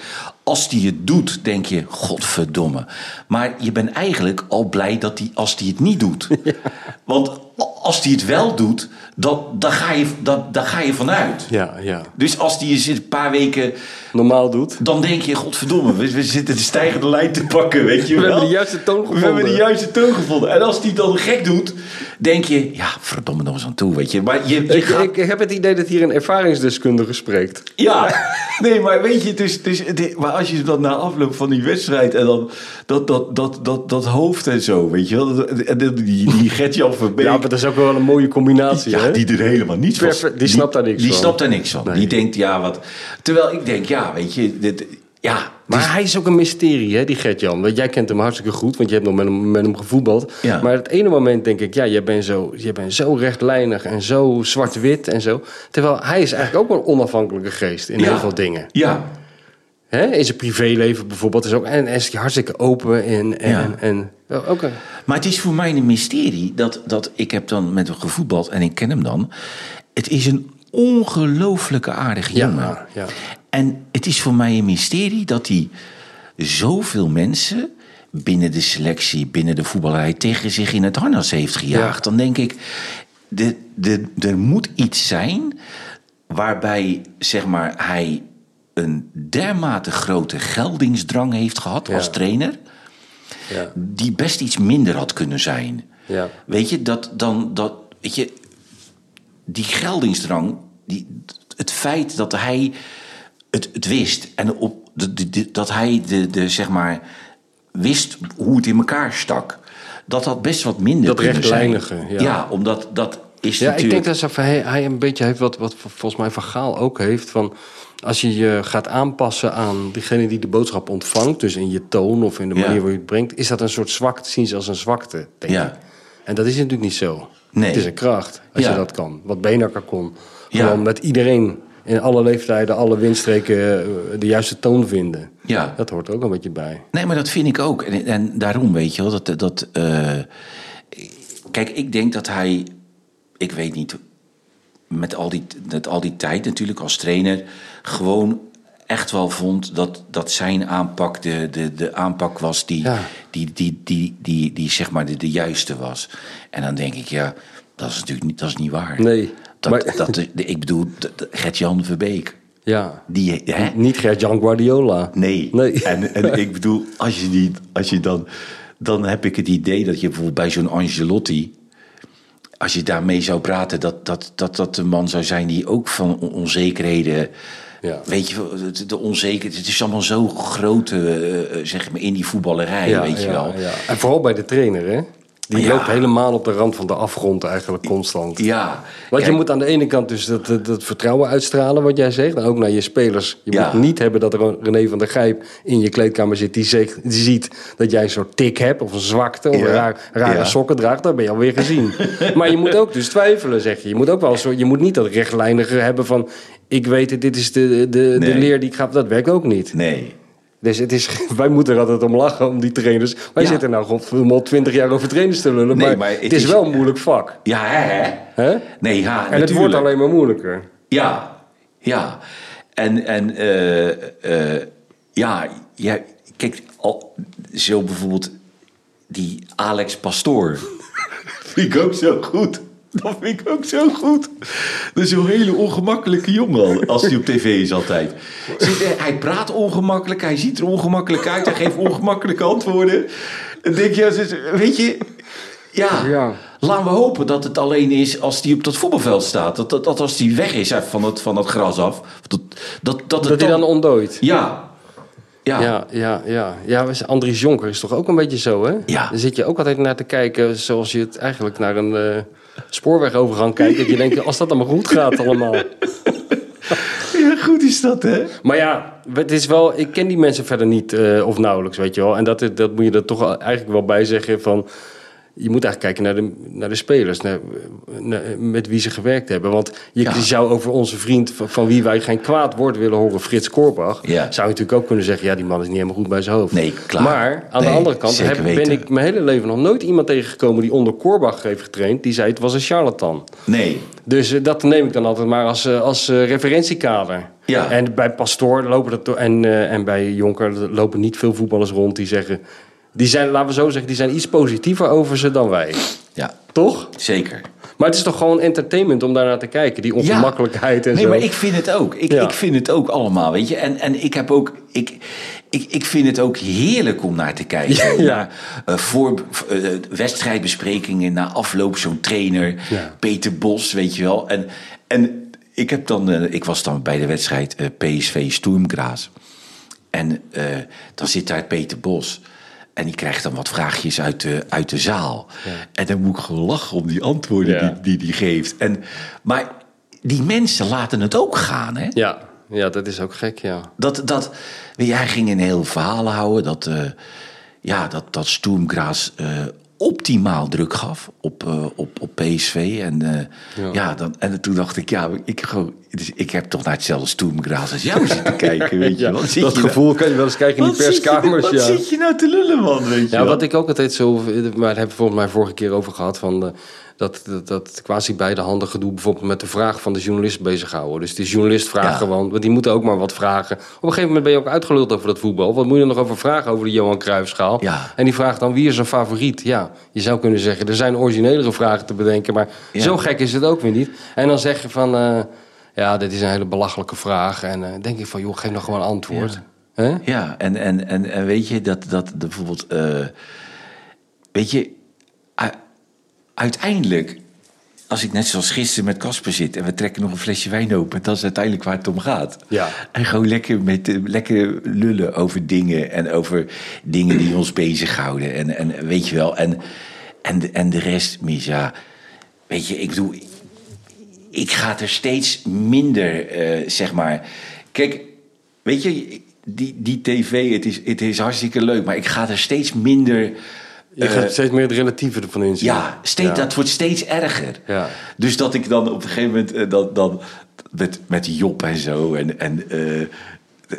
Speaker 3: Als hij het doet, denk je, godverdomme. Maar je bent eigenlijk al blij dat hij, als hij het niet doet. Want als hij het wel doet, dan, dan, ga, je, dan, dan ga je vanuit.
Speaker 2: Ja, ja.
Speaker 3: Dus als hij je een paar weken
Speaker 2: Normaal doet.
Speaker 3: dan denk je, godverdomme, we, we zitten de stijgende lijn te pakken, weet je
Speaker 2: We
Speaker 3: wel.
Speaker 2: hebben de juiste toon
Speaker 3: We
Speaker 2: gevonden.
Speaker 3: hebben de juiste toon gevonden. En als die dan gek doet, denk je, ja, verdomme nog eens aan toe, weet je. Maar je, je
Speaker 2: Ik,
Speaker 3: gaat...
Speaker 2: ik heb het idee dat hier een ervaringsdeskundige spreekt.
Speaker 3: Ja, nee, maar weet je, dus, dus, maar als je dan na afloop van die wedstrijd en dan dat, dat, dat, dat, dat hoofd en zo, weet je wel, die, die, die Gert-Jan Verbeek.
Speaker 2: Ja, maar dat is ook wel een mooie combinatie,
Speaker 3: Ja,
Speaker 2: hè?
Speaker 3: die er helemaal niets van.
Speaker 2: Die snapt daar niks
Speaker 3: die
Speaker 2: van.
Speaker 3: snapt daar niks van.
Speaker 2: Nee.
Speaker 3: Die denkt, ja, wat. Terwijl ik denk, ja, weet je, dit, ja.
Speaker 2: Maar hij is ook een mysterie, hè, die Gert-Jan. Want jij kent hem hartstikke goed, want je hebt nog met hem, met hem gevoetbald.
Speaker 3: Ja.
Speaker 2: Maar het ene moment denk ik, ja, jij bent zo, jij bent zo rechtlijnig en zo zwart-wit en zo. Terwijl hij is eigenlijk ook wel een onafhankelijke geest in
Speaker 3: ja,
Speaker 2: heel veel dingen.
Speaker 3: Ja,
Speaker 2: Hè? In zijn privéleven bijvoorbeeld is ook en is hij hartstikke open en, en,
Speaker 3: Ja.
Speaker 2: en een,
Speaker 3: maar het is voor mij een mysterie dat, dat ik heb dan met hem gevoetbald en ik ken hem dan. Het is een ongelooflijke aardige
Speaker 2: Ja,
Speaker 3: jongen.
Speaker 2: ja.
Speaker 3: En het is voor mij een mysterie dat hij zoveel mensen binnen de selectie, binnen de voetballerij tegen zich in het harnas heeft gejaagd. Dan denk ik, de, de, er moet iets zijn waarbij zeg maar, hij een dermate grote geldingsdrang heeft gehad als trainer,
Speaker 2: ja,
Speaker 3: die best iets minder had kunnen zijn.
Speaker 2: ja.
Speaker 3: Weet je, dat dan, dat, weet je, die geldingsdrang, die, het feit dat hij het, het wist en op, de, de- de- dat hij de, de, zeg maar, wist hoe het in elkaar stak, dat dat best wat minder
Speaker 2: Dat
Speaker 3: kunnen zijn.
Speaker 2: rechtlijnige, ja.
Speaker 3: ja, omdat dat is
Speaker 2: Ja, ik denk dat ze- hij, hij een beetje heeft wat, wat volgens mij Van Gaal ook heeft. Van als je je gaat aanpassen aan degene die de boodschap ontvangt, dus in je toon of in de
Speaker 3: Ja.
Speaker 2: manier waarop je het brengt, is dat een soort zwakte, zien ze als een zwakte, denk
Speaker 3: Ja.
Speaker 2: ik. En dat is natuurlijk niet zo.
Speaker 3: Nee.
Speaker 2: Het is een kracht als
Speaker 3: Ja.
Speaker 2: je dat kan. Wat Benakker kon.
Speaker 3: Ja.
Speaker 2: Gewoon met iedereen in alle leeftijden, alle windstreken eh, de juiste toon vinden.
Speaker 3: Ja.
Speaker 2: Dat hoort er ook een beetje bij.
Speaker 3: Nee, maar dat vind ik ook. En, en daarom weet je wel, dat... dat eh, kijk, ik denk dat hij... Ik weet niet, met al, die, met al die tijd natuurlijk als trainer... gewoon echt wel vond dat, dat zijn aanpak de, de, de aanpak was die,
Speaker 2: Ja.
Speaker 3: die, die, die, die, die, zeg maar de, de juiste was. En dan denk ik, ja, dat is natuurlijk niet, dat is niet waar.
Speaker 2: Nee.
Speaker 3: Dat,
Speaker 2: Maar-
Speaker 3: dat, ik bedoel, Gert-Jan Verbeek.
Speaker 2: Ja.
Speaker 3: Die, hè?
Speaker 2: Niet Gert-Jan Guardiola.
Speaker 3: Nee.
Speaker 2: Nee.
Speaker 3: En, en ik bedoel, als je, die, als je dan... Dan heb ik het idee dat je bijvoorbeeld bij zo'n Angelotti... Als je daarmee zou praten, dat dat, dat dat een man zou zijn die ook van on- onzekerheden...
Speaker 2: Ja.
Speaker 3: Weet je, wel, de, de onzekerheid... Het is allemaal zo groot, eh, eh, zeg maar, in die voetballerij, weet je
Speaker 2: ja,
Speaker 3: wel.
Speaker 2: ja. En vooral bij de trainer, hè? Die
Speaker 3: Ja.
Speaker 2: loopt helemaal op de rand van de afgrond eigenlijk constant.
Speaker 3: Ja.
Speaker 2: Want je moet aan de ene kant dus dat, dat, dat vertrouwen uitstralen, wat jij zegt. En ook naar je spelers. Je
Speaker 3: Ja.
Speaker 2: moet niet hebben dat er een René van der Gijp in je kleedkamer zit... die, zegt, die ziet dat jij een soort tik hebt of een zwakte... of
Speaker 3: Ja.
Speaker 2: een raar, rare sokken draagt. Dan ben je alweer gezien. maar je moet ook dus twijfelen, zeg je. Je moet ook wel zo, je moet niet dat rechtlijnige hebben van... ik weet het, dit is de, de, de leer die ik ga... Dat werkt ook niet.
Speaker 3: Nee.
Speaker 2: Dus het is, wij moeten er altijd om lachen, om die trainers. Wij
Speaker 3: Ja.
Speaker 2: zitten nou gewoon al twintig jaar over trainers te lullen.
Speaker 3: Nee,
Speaker 2: maar,
Speaker 3: maar
Speaker 2: het,
Speaker 3: het
Speaker 2: is,
Speaker 3: is-
Speaker 2: wel een moeilijk vak.
Speaker 3: Ja, hè?
Speaker 2: Hè?
Speaker 3: Nee, ja,
Speaker 2: En het wordt alleen maar moeilijker.
Speaker 3: Ja, ja. En, en eh, eh, ja, ja, kijk, al, zo bijvoorbeeld die Alex Pastoor. vind ik ook zo goed. Dat vind ik ook zo goed. Dat is zo'n hele ongemakkelijke jongen als hij op tv is altijd. Hij praat ongemakkelijk, hij ziet er ongemakkelijk uit, hij geeft ongemakkelijke antwoorden. Dan denk je, weet je, ja,
Speaker 2: Ja.
Speaker 3: laten we hopen dat het alleen is als hij op dat voetbalveld staat. Dat, dat, dat als hij weg is van het, van het gras af, dat, dat, dat,
Speaker 2: hij dan ontdooit.
Speaker 3: Ja. Ja.
Speaker 2: Ja, ja, ja. ja Andries Jonker is toch ook een beetje zo, hè?
Speaker 3: Ja.
Speaker 2: Dan zit je ook altijd naar te kijken zoals je het eigenlijk naar een eh, spoorwegovergang kijkt. Dat je denkt, als dat allemaal goed gaat allemaal.
Speaker 3: Ja, goed is dat, hè?
Speaker 2: Maar ja, het is wel, ik ken die mensen verder niet eh, of nauwelijks, weet je wel. En dat, dat moet je er toch eigenlijk wel bij zeggen van... Je moet eigenlijk kijken naar de, naar de spelers, naar, naar- met wie ze gewerkt hebben. Want je,
Speaker 3: Ja.
Speaker 2: zou over onze vriend, van, van wie wij geen kwaad woord willen horen, Frits Korbach...
Speaker 3: Ja.
Speaker 2: zou je natuurlijk ook kunnen zeggen, ja, die man is niet helemaal goed bij zijn hoofd.
Speaker 3: Nee, klaar.
Speaker 2: Maar aan de andere kant heb, ben ik mijn hele leven nog nooit iemand tegengekomen... die onder Korbach heeft getraind, die zei het was een charlatan.
Speaker 3: Nee.
Speaker 2: Dus eh, dat neem ik dan altijd maar als, eh, als eh, referentiekader.
Speaker 3: Ja.
Speaker 2: En bij Pastoor lopen to- en, en bij Jonker lopen niet veel voetballers rond die zeggen. Die zijn, laten we zo zeggen, die zijn iets positiever over ze dan wij.
Speaker 3: Ja,
Speaker 2: Toch?
Speaker 3: zeker.
Speaker 2: Maar het is toch gewoon entertainment om daarnaar te kijken, die ongemakkelijkheid en
Speaker 3: nee,
Speaker 2: zo.
Speaker 3: maar ik vind het ook. Ik,
Speaker 2: Ja.
Speaker 3: ik vind het ook allemaal, weet je. En, en ik heb ook... Ik, ik, ik vind het ook heerlijk om naar te kijken.
Speaker 2: Ja.
Speaker 3: Naar eh, voor, eh, wedstrijdbesprekingen, na afloop zo'n trainer. Peter Bos, weet je wel. En, en ik, heb dan, eh, ik was dan bij de wedstrijd PSV Sturmgras. En dan zit daar Peter Bos. En die krijgt dan wat vraagjes uit de, uit de zaal. En dan moet ik gewoon lachen om die antwoorden
Speaker 2: Ja.
Speaker 3: die, die die geeft. En, maar die mensen laten het ook gaan, hè?
Speaker 2: ja, ja, dat is ook gek, ja.
Speaker 3: Dat, dat, hij ging een heel verhaal houden dat, eh ja, dat, dat Sturmgras eh, optimaal druk gaf op, eh, op, op PSV. En, eh, ja. dan, en toen dacht ik, ja, ik, gewoon, dus ik heb toch naar hetzelfde Sturmgras als jou zitten kijken, weet je
Speaker 2: Ja.
Speaker 3: Zit
Speaker 2: dat
Speaker 3: je nou-
Speaker 2: gevoel kan je wel eens kijken in die
Speaker 3: wat zit je-
Speaker 2: perskamers.
Speaker 3: Wat
Speaker 2: ja.
Speaker 3: zit je nou te lullen, man, weet je
Speaker 2: Ja,
Speaker 3: wel?
Speaker 2: wat ik ook altijd zo, maar daar hebben we volgens mij vorige keer over gehad, van eh, dat, dat, dat quasi beide handen gedoe bijvoorbeeld met de vraag van de journalist bezighouden. Dus die journalist vraagt
Speaker 3: Ja.
Speaker 2: gewoon, want die moeten ook maar wat vragen. Op een gegeven moment ben je ook uitgeluld over dat voetbal. Wat moet je er nog over vragen over de Johan Cruijffschaal?
Speaker 3: Ja.
Speaker 2: En die vraagt dan, wie is een favoriet? Ja, je zou kunnen zeggen, er zijn originelere vragen te bedenken, maar
Speaker 3: Ja.
Speaker 2: zo gek is het ook weer niet. En dan zeg je van, eh, ja, dit is een hele belachelijke vraag. En eh denk ik van, joh, geef nog gewoon antwoord. Hè?
Speaker 3: Ja, en, en, en, en weet je dat, dat bijvoorbeeld. eh, weet je, uiteindelijk, als ik net zoals gisteren met Casper zit en we trekken nog een flesje wijn open, dat is uiteindelijk waar het om gaat.
Speaker 2: Ja.
Speaker 3: En gewoon lekker, met, eh, lekker lullen over dingen en over dingen die ons bezighouden. En, en weet je wel, en, en, de- en de rest, mis, ja. Weet je, ik bedoel, ik ga er steeds minder, eh, zeg maar. Kijk, weet je, die, die tv, het is, het is hartstikke leuk, maar ik ga er steeds minder.
Speaker 2: Je gaat steeds meer het relatieve ervan inzien.
Speaker 3: Ja, steeds,
Speaker 2: Ja.
Speaker 3: dat wordt steeds erger.
Speaker 2: Ja.
Speaker 3: Dus dat ik dan op een gegeven moment eh, dan, dan met, met Job en zo en, en eh,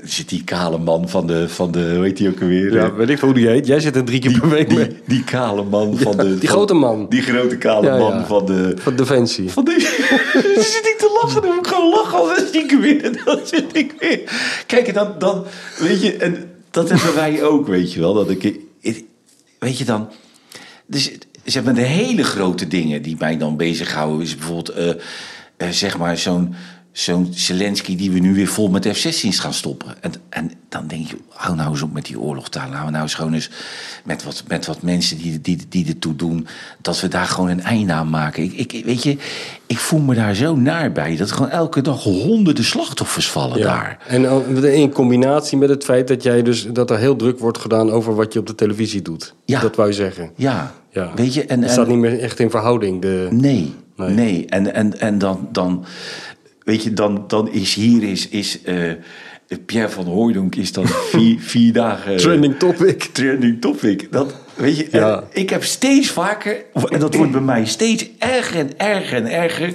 Speaker 3: zit die kale man van de, van de hoe heet die ook alweer?
Speaker 2: Ja, weet ik hoe die heet. Jij zit er drie keer per week mee.
Speaker 3: die, die kale man van de...
Speaker 2: die
Speaker 3: van-
Speaker 2: grote man.
Speaker 3: Die grote kale
Speaker 2: Ja,
Speaker 3: man
Speaker 2: ja.
Speaker 3: van de...
Speaker 2: Van Defensie.
Speaker 3: Van dan zit ik te lachen, dan moet ik gewoon lachen. Dan zit ik weer, dan zit ik weer. Kijk, dan, dan, weet je, en dat hebben wij ook, weet je wel. Dat ik, weet je dan, dus ze hebben de hele grote dingen die mij dan bezighouden. Is bijvoorbeeld, eh, eh, zeg maar, zo'n zo'n Zelensky die we nu weer vol met F-16's gaan stoppen. En, en dan denk je, hou nou eens op met die oorlogtaal. Hou nou eens gewoon eens met wat, met wat mensen die, die, die ertoe doen... dat we daar gewoon een einde aan maken. Ik, ik, weet je, ik voel me daar zo naar bij. Dat gewoon elke dag honderden slachtoffers vallen daar.
Speaker 2: En in combinatie met het feit dat, jij dus, dat er heel druk wordt gedaan... over wat je op de televisie doet.
Speaker 3: Ja.
Speaker 2: Dat wou je zeggen.
Speaker 3: Ja, weet je... En,
Speaker 2: het staat niet meer echt in verhouding. De...
Speaker 3: Nee, nee, nee. En, en, en dan... dan weet je, dan, dan is hier is, is uh, Pierre van Hooydonk is dan vier, vier dagen...
Speaker 2: Trending topic.
Speaker 3: Trending topic. Dat, weet je, ja. ik heb steeds vaker, en dat wordt bij mij steeds erger en erger en erger.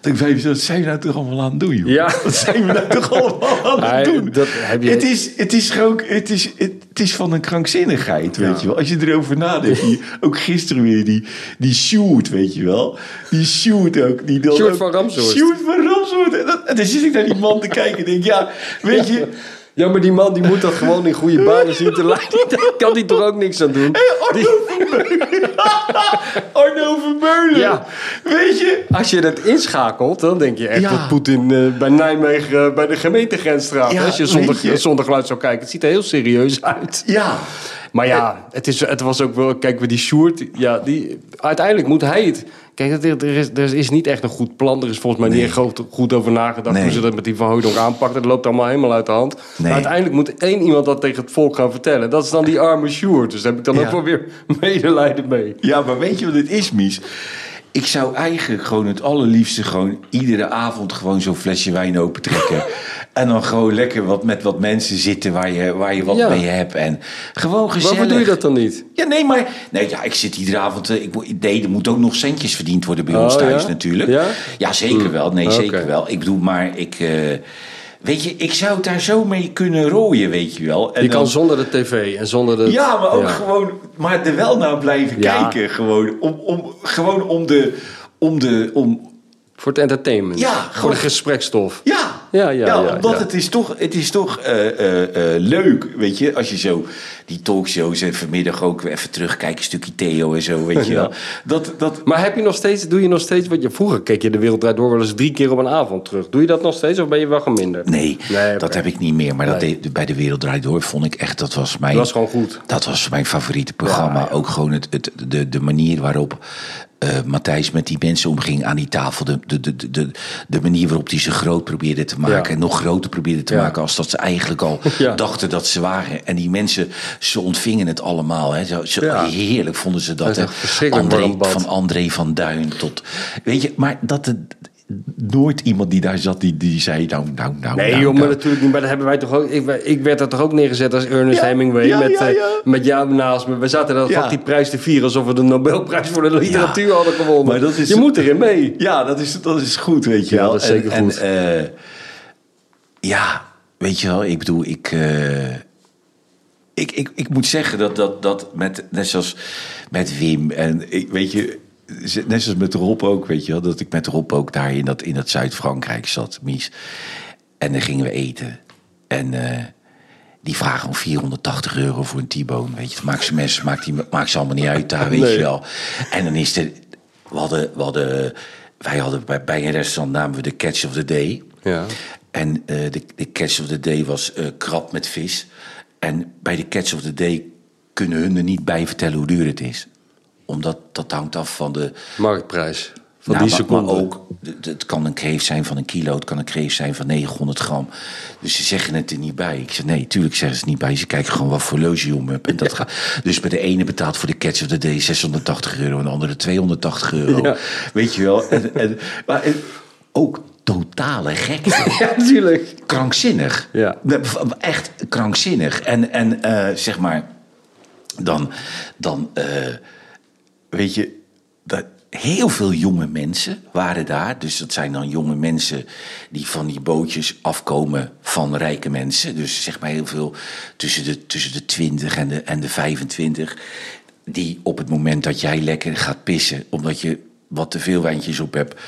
Speaker 3: Dat ik wat zijn we nou toch allemaal aan het doen, joh?
Speaker 2: Ja.
Speaker 3: Wat zijn we nou toch allemaal aan het doen?
Speaker 2: Dat heb je...
Speaker 3: het, is, het is gewoon, het is, het, is van een krankzinnigheid, weet je wel. Als je erover nadenkt, die, ook gisteren weer die, die shoot, weet je wel. Die shoot ook. Die dan
Speaker 2: shoot van Ramsoort.
Speaker 3: Shoot van Ramsoort. En, en dan zit ik naar die man te kijken en denk, ja, weet je...
Speaker 2: Ja, maar die man die moet dat gewoon in goede banen zien te leiden. Daar kan hij toch ook niks aan doen?
Speaker 3: Hey, Arno Vermeulen. Arno Vermeulen. Ja. Weet je?
Speaker 2: Als je dat inschakelt, dan denk je echt dat Poetin uh, bij Nijmegen uh, bij de gemeentegrens staat. Ja, Als je zonder, je zonder geluid zou kijken. Het ziet er heel serieus uit.
Speaker 3: Ja.
Speaker 2: Maar ja, het, is, het was ook wel... Kijk, we die Sjoerd... Ja, die, uiteindelijk moet hij het... Kijk, er is, er is niet echt een goed plan. Er is volgens mij niet goed, goed over nagedacht hoe ze dat met die Van Hooydonk aanpakken. Dat loopt allemaal helemaal uit de hand. Maar uiteindelijk moet één iemand dat tegen het volk gaan vertellen. Dat is dan die arme Sjoerd. Dus daar heb ik dan ook wel weer medelijden mee.
Speaker 3: Ja, maar weet je wat het is, Mies? Ik zou eigenlijk gewoon het allerliefste gewoon iedere avond gewoon zo'n flesje wijn opentrekken. en dan gewoon lekker wat met wat mensen zitten waar je, waar je wat mee hebt. En gewoon gezellig.
Speaker 2: Waarom doe je dat dan niet?
Speaker 3: Ja, nee, maar nee, ja, ik zit iedere avond. Eh, ik, nee, er moeten ook nog centjes verdiend worden bij ons oh, thuis natuurlijk. Ja? ja, zeker hm. wel. Nee, zeker wel. Ik bedoel, maar ik. Uh, Weet je, ik zou het daar zo mee kunnen rooien, weet je wel.
Speaker 2: En je kan zonder de tv en zonder de...
Speaker 3: Ja, maar ook gewoon... Maar er wel naar blijven kijken, gewoon. Om, om, gewoon om de... Om de om,
Speaker 2: voor het entertainment.
Speaker 3: Ja,
Speaker 2: voor de gesprekstof.
Speaker 3: Ja, ja, ja. ja, omdat Het is toch, het is toch uh, uh, uh, leuk, weet je, als je zo die talkshows en vanmiddag ook even terugkijkt, een stukje Theo en zo, weet je wel. Dat, dat...
Speaker 2: Maar heb je nog steeds, doe je nog steeds wat je vroeger keek je de wereld draait door wel eens drie keer op een avond terug. Doe je dat nog steeds of ben je wel geminderd?
Speaker 3: Nee, nee dat heb ik niet meer. Maar dat bij de wereld draait door vond ik echt, dat was mijn.
Speaker 2: Dat was gewoon goed.
Speaker 3: Dat was mijn favoriete programma. Ook gewoon het, het, de, de manier waarop uh, Matthijs met die mensen omging aan die tafel. De, de, de, de, de manier waarop hij ze groot probeerde te maken. En nog groter probeerde te maken als dat ze eigenlijk al dachten dat ze waren. En die mensen, ze ontvingen het allemaal. Hè. Zo, zo Heerlijk vonden ze dat. dat André, van André van Duin tot... Weet je, maar dat... Het, nooit iemand die daar zat die, die zei nou, nou, nou.
Speaker 2: Nee,
Speaker 3: nou,
Speaker 2: joh, maar natuurlijk niet. Maar dat hebben wij toch ook. Ik, ik werd er toch ook neergezet als Ernest Hemingway met, ja, uh, met jou naast me. We zaten dat ja. die prijs te vieren alsof we de Nobelprijs voor de literatuur hadden gewonnen. Maar dat is, je moet erin mee.
Speaker 3: Ja, dat is, dat is goed, weet je wel.
Speaker 2: dat is zeker goed. En, uh,
Speaker 3: ja, weet je wel, ik bedoel, ik. Uh, ik, ik, ik moet zeggen dat, dat, dat met, net zoals met Wim en ik, weet je, net zoals met Rob ook, weet je wel, dat ik met Rob ook daar in dat, in dat Zuid-Frankrijk zat, Mies. En dan gingen we eten. En uh, die vragen om 480 euro voor een T-bone, weet je. Het maakt ze, mensen, maakt, die, maakt ze allemaal niet uit daar, weet je wel. En dan is er, we hadden, we hadden, wij hadden bij, bij een restaurant namen we de Catch of the Day.
Speaker 2: Ja.
Speaker 3: En uh, de, de Catch of the Day was uh, krab met vis. En bij de Catch of the Day kunnen hun er niet bij vertellen hoe duur het is omdat dat hangt af van de...
Speaker 2: Marktprijs. Van nou, die seconde.
Speaker 3: Maar ook, het kan een kreef zijn van een kilo, het kan een kreef zijn van 900 gram. Dus ze zeggen het er niet bij. Ik zeg, nee, tuurlijk zeggen ze het niet bij. Ze kijken gewoon wat voor loge je om hebt. En dat gaat, dus bij de ene betaalt voor de catch of the day 680 euro... en de andere 280 euro. Weet je wel? En, en, maar ook totale gek.
Speaker 2: Ja, natuurlijk.
Speaker 3: Krankzinnig.
Speaker 2: Ja.
Speaker 3: Echt krankzinnig. En, en uh, zeg maar, dan... dan uh, weet je, dat heel veel jonge mensen waren daar. Dus dat zijn dan jonge mensen die van die bootjes afkomen van rijke mensen. Dus zeg maar heel veel tussen de, tussen de 20 en de, en de 25. Die op het moment dat jij lekker gaat pissen, omdat je wat te veel wijntjes op heb.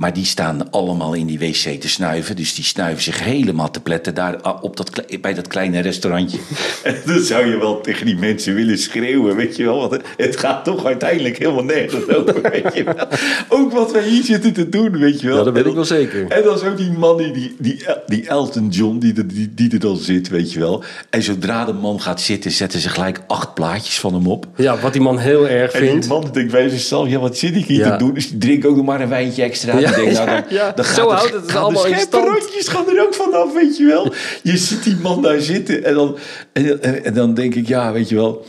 Speaker 3: Maar die staan allemaal in die wc te snuiven. Dus die snuiven zich helemaal te pletten daar ah, op dat, bij dat kleine restaurantje. En dan zou je wel tegen die mensen willen schreeuwen, weet je wel. Want het- gaat toch uiteindelijk helemaal nergens over, weet je wel. Ook wat wij hier zitten te doen, weet je wel.
Speaker 2: Ja, dat weet ik wel zeker.
Speaker 3: En dan zo die man, die, die, die, die Elton John, die, er- die, die er dan zit, weet je wel. En zodra de man gaat zitten, zetten ze gelijk acht plaatjes van hem op.
Speaker 2: Ja, wat die man heel erg
Speaker 3: En die
Speaker 2: vindt.
Speaker 3: man denkt bij zichzelf, ja, wat zit ik hier
Speaker 2: Ja.
Speaker 3: te doen? Dus die drinkt ook nog maar een wijntje extra.
Speaker 2: Ja,
Speaker 3: nou,
Speaker 2: ja,
Speaker 3: dan,
Speaker 2: ja.
Speaker 3: dan gaat
Speaker 2: Zo
Speaker 3: de-
Speaker 2: houdt het
Speaker 3: gaan
Speaker 2: allemaal in stand.
Speaker 3: gaan er ook vanaf, weet je wel. Je ziet die man daar zitten en dan, en, en, en dan denk ik, ja, weet je wel.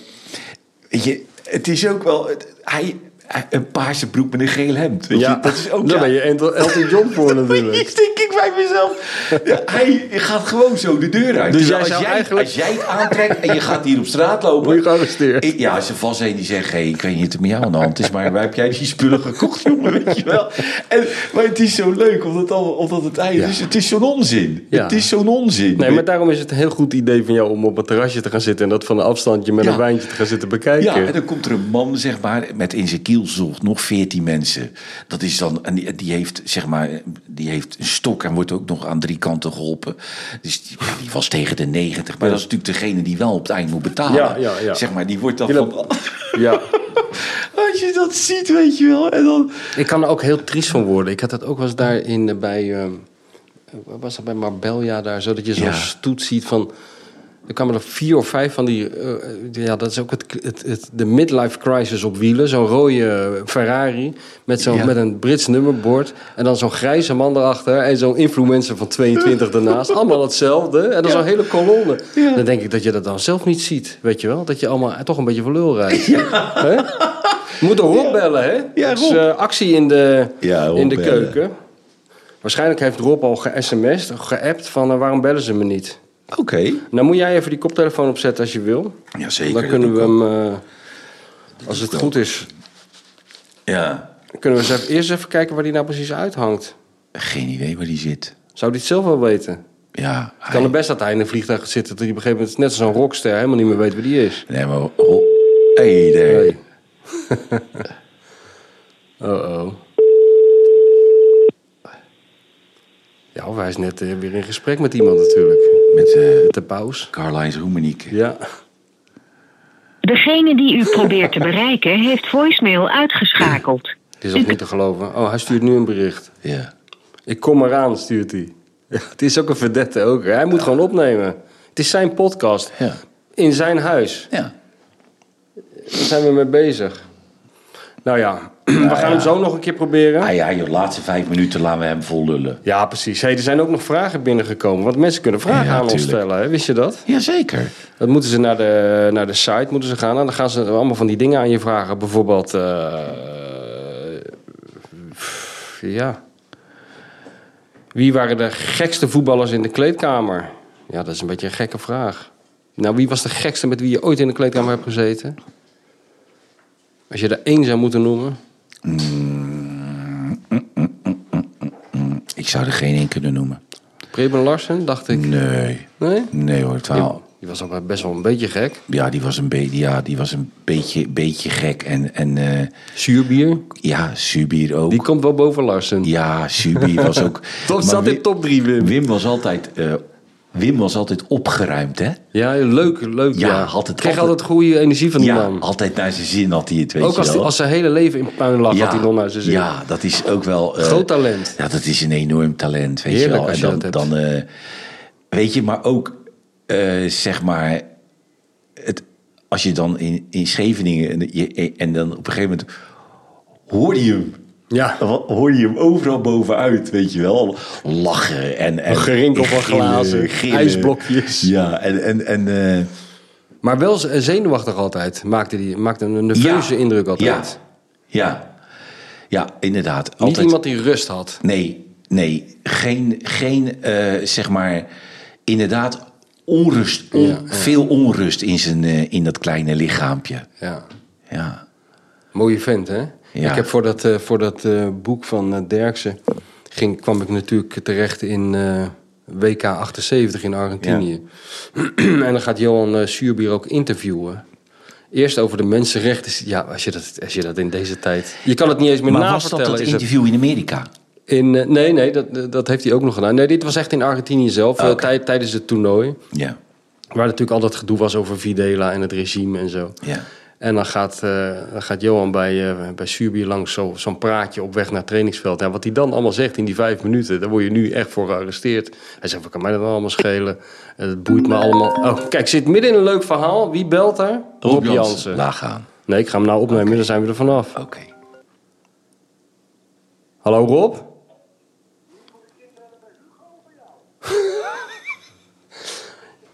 Speaker 3: Weet je, het is ook wel... het- hij- een paarse broek met een geel hemd, weet
Speaker 2: Ja,
Speaker 3: je. Dat is ook,
Speaker 2: daar
Speaker 3: ja,
Speaker 2: ben je Elton John voor natuurlijk.
Speaker 3: Precies, denk ik bij mezelf. Ja, hij gaat gewoon zo de deur uit.
Speaker 2: Dus jij
Speaker 3: als, jij,
Speaker 2: eigenlijk-
Speaker 3: als jij het aantrekt en je gaat hier op straat lopen...
Speaker 2: Word je gearresteerd.
Speaker 3: Ik- Ja, als er vast een die zegt... Hey, ik weet niet wat met jou aan de hand is... maar waar heb jij die spullen gekocht, jongen? Weet je wel? En, maar het is zo leuk, omdat, het al, omdat het eind
Speaker 2: Ja.
Speaker 3: is. Het is zo'n onzin. Het is zo'n onzin.
Speaker 2: Nee, maar daarom is het een heel goed idee van jou om op een terrasje te gaan zitten... en dat van een afstandje met een wijntje te gaan zitten bekijken.
Speaker 3: Ja, en dan komt er een man, zeg maar, met in zijn kielzog nog veertien mensen. Dat is dan, en die, die heeft, zeg maar, die heeft een stok en wordt ook nog aan drie kanten geholpen. Dus die, ja, die was tegen de 90, maar dat is natuurlijk degene die wel op het eind moet betalen.
Speaker 2: Ja, ja, ja.
Speaker 3: Zeg maar, die wordt dan van,
Speaker 2: Ja,
Speaker 3: als je dat ziet, weet je wel, en dan...
Speaker 2: ik kan er ook heel triest van worden. Ik had dat ook wel eens daar in, eh, bij... ehm, wat was dat bij Marbella daar? Zo dat je zo'n
Speaker 3: Ja.
Speaker 2: stoet ziet van... Er kwamen er vier of vijf van die... eh, ja, dat is ook het, het, het, de midlife crisis op wielen. Zo'n rode Ferrari met, zo'n
Speaker 3: Ja.
Speaker 2: met een Brits nummerbord. En dan zo'n grijze man erachter. En zo'n influencer van 22 daarnaast. Allemaal hetzelfde. En dan zo'n hele kolonne.
Speaker 3: Ja.
Speaker 2: Dan denk ik dat je dat dan zelf niet ziet. Weet je wel? Dat je allemaal toch een beetje voor lul rijdt. Hè? Je moet Rob
Speaker 3: Ja.
Speaker 2: bellen, hè?
Speaker 3: Ja,
Speaker 2: Dat is,
Speaker 3: Rob.
Speaker 2: eh, actie in de,
Speaker 3: Ja, Rob
Speaker 2: in de keuken. Waarschijnlijk heeft Rob al ge-sms'd, geappt van... eh, waarom bellen ze me niet?
Speaker 3: Oké.
Speaker 2: Nou moet jij even die koptelefoon opzetten als je wil.
Speaker 3: Ja, zeker.
Speaker 2: Dan kunnen we hem, eh, als het goed is,
Speaker 3: Ja,
Speaker 2: kunnen we eens even, eerst even kijken waar die nou precies uithangt.
Speaker 3: geen idee waar die zit.
Speaker 2: Zou die het zelf wel weten?
Speaker 3: Ja,
Speaker 2: Het kan er best dat hij in een vliegtuig zit... dat hij op een gegeven moment, net als een rockster, helemaal niet meer weet wie die is.
Speaker 3: Nee, maar... Oh, hey.
Speaker 2: Nee. oh oh. Ja, of hij is net eh, weer in gesprek met iemand natuurlijk.
Speaker 3: Met eh
Speaker 2: Met de paus.
Speaker 3: Carlijns Roemenieke.
Speaker 2: Ja.
Speaker 4: Degene die u probeert te bereiken heeft voicemail uitgeschakeld.
Speaker 2: Het is nog niet te geloven. Oh, hij stuurt nu een bericht.
Speaker 3: Ja.
Speaker 2: Ik kom eraan, stuurt hij. Ja, het is ook een verdette ook. Hij moet gewoon opnemen. Het is zijn podcast.
Speaker 3: Ja.
Speaker 2: In zijn huis.
Speaker 3: Ja.
Speaker 2: Daar zijn we mee bezig. Nou ja, we gaan hem zo nog een keer proberen.
Speaker 3: Ah ja, de laatste vijf minuten laten we hem vol lullen.
Speaker 2: Ja, precies. Hey, er zijn ook nog vragen binnengekomen. Want mensen kunnen vragen aan ons stellen. Hè? Wist je dat?
Speaker 3: Jazeker.
Speaker 2: Dan moeten ze naar de, naar de site moeten ze gaan. En dan gaan ze allemaal van die dingen aan je vragen. Bijvoorbeeld... eh, ja... Wie waren de gekste voetballers in de kleedkamer? Ja, dat is een beetje een gekke vraag. Nou, wie was de gekste met wie je ooit in de kleedkamer hebt gezeten? Als je er één zou moeten noemen.
Speaker 3: Ik zou er geen één kunnen noemen.
Speaker 2: Preben Larsen, dacht ik.
Speaker 3: Nee.
Speaker 2: Nee?
Speaker 3: Nee hoor, twaal.
Speaker 2: Die was al best wel een beetje gek.
Speaker 3: Ja, die was een, beetje ja, die was een beetje, beetje gek. En, en eh,
Speaker 2: Zuurbier,
Speaker 3: ja, Subier ook.
Speaker 2: die komt wel boven Larsen.
Speaker 3: Ja, Subier was ook...
Speaker 2: Tot
Speaker 3: Maar
Speaker 2: zat
Speaker 3: Wim-
Speaker 2: in top 3, Wim.
Speaker 3: Wim was altijd... eh, Wim was altijd opgeruimd, hè?
Speaker 2: Ja, leuk, leuk. Ja,
Speaker 3: Ja, had het
Speaker 2: Kreeg
Speaker 3: altijd-
Speaker 2: altijd goede energie van die
Speaker 3: ja,
Speaker 2: man.
Speaker 3: altijd naar zijn zin had hij het, weet
Speaker 2: Ook
Speaker 3: je
Speaker 2: als,
Speaker 3: wel.
Speaker 2: die, als zijn hele leven in puin lag, had hij nog naar zijn zin.
Speaker 3: Ja, dat is ook wel... eh,
Speaker 2: Groot talent.
Speaker 3: Ja, dat is een enorm talent, weet
Speaker 2: Heerlijk
Speaker 3: je wel.
Speaker 2: je dat
Speaker 3: dan eh, weet je, maar ook, eh, zeg maar, het, als je dan in, in Scheveningen en, je, en dan op een gegeven moment hoorde je hem.
Speaker 2: Ja.
Speaker 3: Dan hoorde je hem overal bovenuit, weet je wel. Lachen en... en
Speaker 2: gerinkel van glazen,
Speaker 3: gillen.
Speaker 2: ijsblokjes.
Speaker 3: Ja, en... en, en eh,
Speaker 2: Maar wel z- zenuwachtig altijd. Maakte, die, maakte een nerveuze
Speaker 3: ja,
Speaker 2: indruk altijd.
Speaker 3: Ja, ja. ja inderdaad.
Speaker 2: Niet
Speaker 3: altijd,
Speaker 2: iemand die rust had.
Speaker 3: Nee, nee. Geen, geen eh, zeg maar, inderdaad onrust. On-
Speaker 2: Ja, ja.
Speaker 3: Veel onrust in, zijn, eh, in dat kleine lichaampje.
Speaker 2: Ja.
Speaker 3: Ja.
Speaker 2: Mooie vent, hè?
Speaker 3: Ja.
Speaker 2: Ik heb voor dat, eh, voor dat eh, boek van eh, Derksen... Ging, kwam ik natuurlijk terecht in WK 78 in Argentinië. en dan gaat Johan Suurbier ook interviewen. Eerst over de mensenrechten. Ja, als je dat, als je dat in deze tijd... Je kan het niet eens meer
Speaker 3: Maar was dat dat interview in Amerika?
Speaker 2: In, nee, nee, dat, dat heeft hij ook nog gedaan. Nee, dit was echt in Argentinië zelf, eh,
Speaker 3: Oké.
Speaker 2: tij- tijdens het toernooi.
Speaker 3: Ja,
Speaker 2: Waar natuurlijk al dat gedoe was over Videla en het regime en zo.
Speaker 3: ja.
Speaker 2: En dan gaat, eh, dan gaat Johan bij, eh bij Surbi langs zo- zo'n praatje op weg naar het trainingsveld. En wat hij dan allemaal zegt in die vijf minuten, daar word je nu echt voor gearresteerd. Hij zegt, wat kan mij dat nou allemaal schelen? Eh, Het boeit me allemaal. Oh, kijk, zit midden in een leuk verhaal. Wie belt daar? Rob Jansen.
Speaker 3: Laag gaan.
Speaker 2: Nee, ik ga hem nou opnemen, dan zijn we er vanaf.
Speaker 3: Oké.
Speaker 2: Hallo Rob?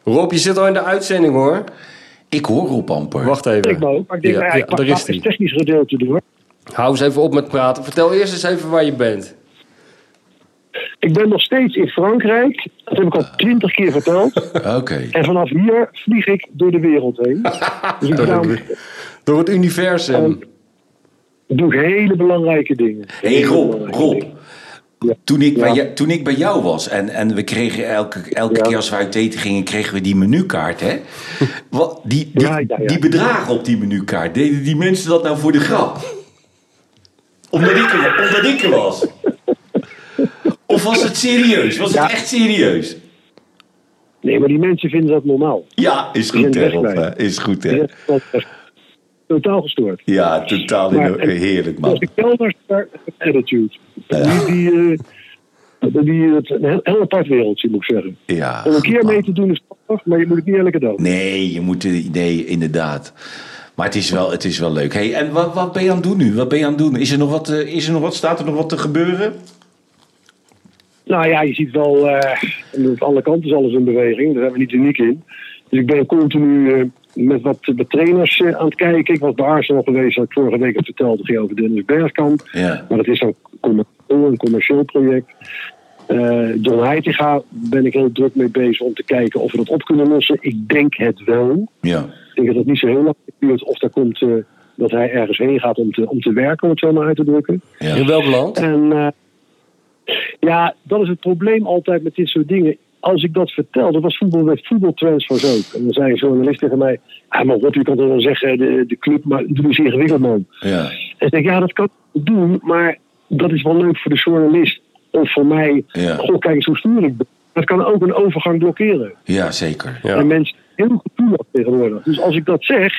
Speaker 2: Rob, je zit al in de uitzending hoor.
Speaker 3: Ik hoor Rob amper.
Speaker 2: Wacht even.
Speaker 5: Ik ook. Maar ik denk,
Speaker 2: Ja,
Speaker 5: nou ja,
Speaker 2: ja,
Speaker 5: ik pak
Speaker 2: daar is
Speaker 5: het
Speaker 2: hij.
Speaker 5: technisch gedeelte door.
Speaker 2: Hou eens even op met praten. Vertel eerst eens even waar je bent.
Speaker 5: Ik ben nog steeds in Frankrijk. Dat heb ik al twintig keer verteld.
Speaker 3: Oké.
Speaker 5: En vanaf hier vlieg ik door de wereld heen. Dus ik daarom
Speaker 2: Door het universum.
Speaker 5: doe ik hele belangrijke dingen.
Speaker 3: Hé
Speaker 5: Hele
Speaker 3: Rob,
Speaker 5: belangrijke
Speaker 3: Rob.
Speaker 5: dingen.
Speaker 3: Toen ik, bij
Speaker 5: Ja.
Speaker 3: jou, toen ik bij jou was en, en we kregen elke, elke
Speaker 5: Ja.
Speaker 3: keer als we uit eten gingen, kregen we die menukaart, hè? Wat, die, die, die bedragen op die menukaart, deden die mensen dat nou voor de grap? Omdat ik er, omdat ik er was? Of was het serieus? Was het echt serieus?
Speaker 5: Nee, maar die mensen vinden dat normaal.
Speaker 3: Ja, is goed hè, Rob? Is goed hè?
Speaker 5: Is Totaal gestoord.
Speaker 3: Ja, totaal
Speaker 5: Maar-
Speaker 3: heerlijk man.
Speaker 5: de kelder daar attitude. Die, die, eh, die, het een heel, apart wereldje, moet ik zeggen.
Speaker 3: Ja,
Speaker 5: Om een keer
Speaker 3: man.
Speaker 5: mee te doen is prachtig, maar je moet het niet elke dag.
Speaker 3: Nee, je moet nee, inderdaad. Maar het is wel, het is wel leuk. Hey, en wat, wat ben je aan het doen nu? Wat ben je aan het doen? Is er nog wat, eh, is er nog wat? Staat er nog wat te gebeuren?
Speaker 5: Nou ja, je ziet wel, eh aan alle kanten is alles in beweging. Daar zijn we niet uniek in. Dus ik ben continu met wat met trainers eh, aan het kijken. Ik was bij Arsenal geweest, wat ik vorige week heb verteld. Dat ging over Dennis Bergkamp.
Speaker 3: Ja.
Speaker 5: Maar dat is dan commercieel, een commercieel project. Eh John Heitinga ben ik heel druk mee bezig om te kijken of we dat op kunnen lossen. Ik denk het wel.
Speaker 3: Ja.
Speaker 5: Ik denk dat het niet zo heel lang duurt of daar komt, eh, dat hij ergens heen gaat om te, om te werken, om het zo maar uit te drukken.
Speaker 3: ja.
Speaker 2: In welk land?
Speaker 5: En eh, ja, dat is het probleem altijd met dit soort dingen. Als ik dat vertel, dat was voetbal met voetbaltransfers ook. En dan zei een journalist tegen mij: ah, maar Rob, je kan toch wel zeggen, de, de club, maar doe eens ingewikkeld, man.
Speaker 3: Ja.
Speaker 5: En ik denk, ja, dat kan ik doen, maar dat is wel leuk voor de journalist. Of voor mij,
Speaker 3: Ja.
Speaker 5: goh, kijk eens hoe stoer ik ben. Dat kan ook een overgang blokkeren.
Speaker 3: ja, zeker.
Speaker 2: Ja.
Speaker 5: En mensen heel gevoelig tegenwoordig. Dus als ik dat zeg,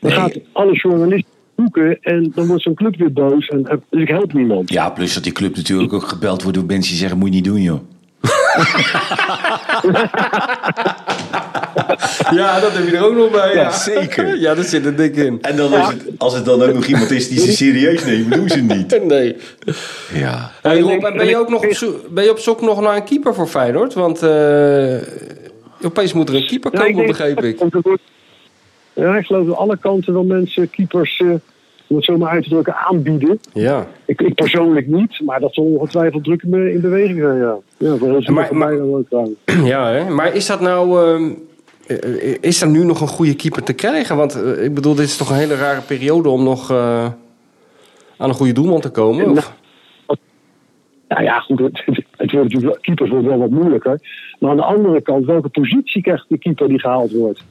Speaker 5: dan
Speaker 3: Nee.
Speaker 5: gaat alle journalisten zoeken en dan wordt zo'n club weer boos. En, en- dus ik help niemand.
Speaker 3: Ja, plus dat die club natuurlijk ook gebeld wordt door mensen die zeggen: moet je niet doen, joh.
Speaker 2: Ja, dat heb je er ook nog bij.
Speaker 3: Ja, zeker.
Speaker 2: Ja, dat zit er dik in.
Speaker 3: En dan is het, als het dan ook nog iemand is die ze serieus neemt, doen ze het niet.
Speaker 2: Nee.
Speaker 3: Ja.
Speaker 2: Hey Rob, en ben je ook nog op zoek, ben je op zoek nog naar een keeper voor Feyenoord? Want eh opeens moet er een keeper
Speaker 5: Ja, ik
Speaker 2: komen, begreep ik.
Speaker 5: Ja, ik geloof dat alle kanten wel mensen, keepers, eh, om het zo maar uit te drukken, aanbieden.
Speaker 2: Ja.
Speaker 5: Ik, ik persoonlijk niet, maar dat zal ongetwijfeld druk in, be- in beweging zijn, ja. Ja, voor heel veel
Speaker 2: Maar- maar-
Speaker 5: mij dan ook trouwens.
Speaker 2: Ja, hè? maar is dat nou... ehm, eh, is er nu nog een goede keeper te krijgen? Want eh, ik bedoel, dit is toch een hele rare periode om nog eh, aan een goede doelman te komen? Of?
Speaker 5: Nou ja, goed, het, het wordt natuurlijk, wel- keepers wordt wel wat moeilijker. Maar aan de andere kant, welke positie krijgt de keeper die gehaald wordt?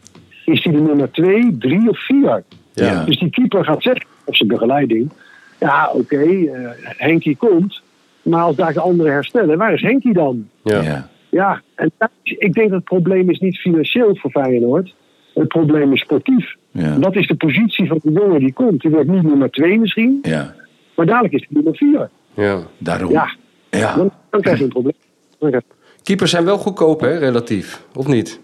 Speaker 5: Is die de nummer 2, 3 of 4?
Speaker 3: Ja.
Speaker 5: Dus die keeper gaat zeggen op zijn begeleiding: Ja, oké, eh, Henkie komt. Maar als daar de anderen herstellen, waar is Henkie dan?
Speaker 2: Ja.
Speaker 3: Ja.
Speaker 5: Ja, en dat- ik denk dat het probleem is niet financieel voor Feyenoord. Het probleem is sportief.
Speaker 3: Ja.
Speaker 5: Wat is de positie van de jongen die komt? Die wordt niet nummer 2 misschien,
Speaker 3: Ja.
Speaker 5: maar dadelijk is hij nummer 4.
Speaker 2: Ja.
Speaker 3: Daarom.
Speaker 5: Ja,
Speaker 3: Ja.
Speaker 5: dan, dan krijg je een probleem. Je-
Speaker 2: Keepers zijn wel goedkoop, hè, relatief. Of niet?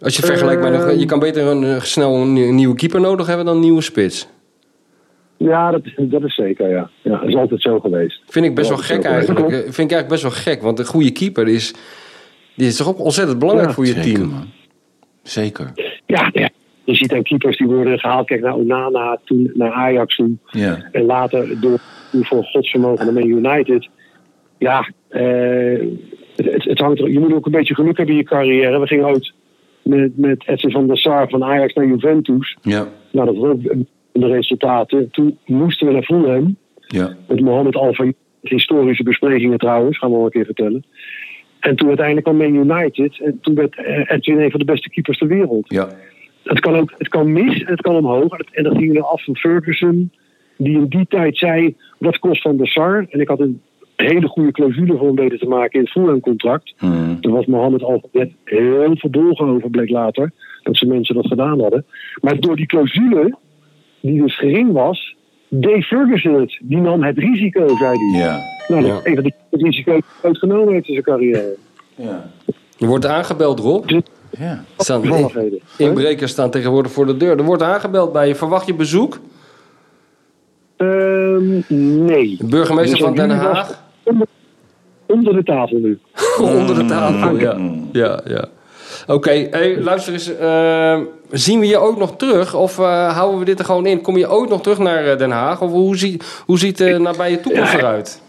Speaker 2: Als je vergelijkt met... Een, je kan beter een, eh, snel een, nieuw- nieuwe keeper nodig hebben dan een nieuwe spits.
Speaker 5: Ja, dat, dat is zeker, ja. ja. Dat is altijd zo geweest.
Speaker 2: Vind ik best wel gek eigenlijk.
Speaker 5: ook-
Speaker 2: Vind ik eigenlijk best wel gek. Want een goede keeper is... Die is toch ook ontzettend belangrijk
Speaker 5: Ja,
Speaker 2: voor je
Speaker 3: Zeker,
Speaker 2: team.
Speaker 3: man. Zeker.
Speaker 5: Ja, ja, je ziet dan keepers die worden gehaald. Kijk naar Onana, toen naar Ajax toe.
Speaker 3: Ja.
Speaker 5: En later door, door voor godsvermogen naar Man United. Ja, eh, het, het, het hangt er, je moet ook een beetje geluk hebben in je carrière. We gingen ooit met, met Edson van der Sar van Ajax naar Juventus.
Speaker 3: Ja.
Speaker 5: Nou, dat was ook de resultaten. Toen moesten we naar Fulham.
Speaker 3: Ja.
Speaker 5: Met Mohammed Al Fayed. Historische besprekingen trouwens, gaan we wel een keer vertellen. En toen uiteindelijk kwam Man United. En toen werd Edwin een van de beste keepers ter wereld.
Speaker 3: Ja.
Speaker 5: het kan ook het kan mis en het kan omhoog. En dat ging er af van Ferguson, die in die tijd zei: wat kost Van der Sar? En ik had een hele goede clausule voor hem weten te maken in het Fulham-contract.
Speaker 3: Hmm.
Speaker 5: Toen was Mohammed al net heel verbolgen over, bleek later. Dat ze mensen dat gedaan hadden. Maar door die clausule, die dus gering was, deed Ferguson het. Die nam het risico, zei hij.
Speaker 3: Ja.
Speaker 5: Nou, dat
Speaker 2: Ja.
Speaker 5: is een van die het risico's die hij ooit genomen heeft in zijn carrière.
Speaker 3: Ja.
Speaker 2: Je wordt aangebeld, Rob.
Speaker 3: ja.
Speaker 2: Er Staan inbrekers staan tegenwoordig voor de deur. Er wordt aangebeld bij je. Verwacht je bezoek?
Speaker 5: Ehm, nee.
Speaker 2: De burgemeester van Den Haag?
Speaker 5: Onder, onder de tafel nu.
Speaker 2: Onder de tafel, ja. Ja, ja. Oké, hey, luister eens. eh, zien we je ook nog terug? Of eh, houden we dit er gewoon in? Kom je ook nog terug naar eh, Den Haag? Of hoe, zie, hoe ziet de nabije toekomst
Speaker 5: Ja.
Speaker 2: eruit?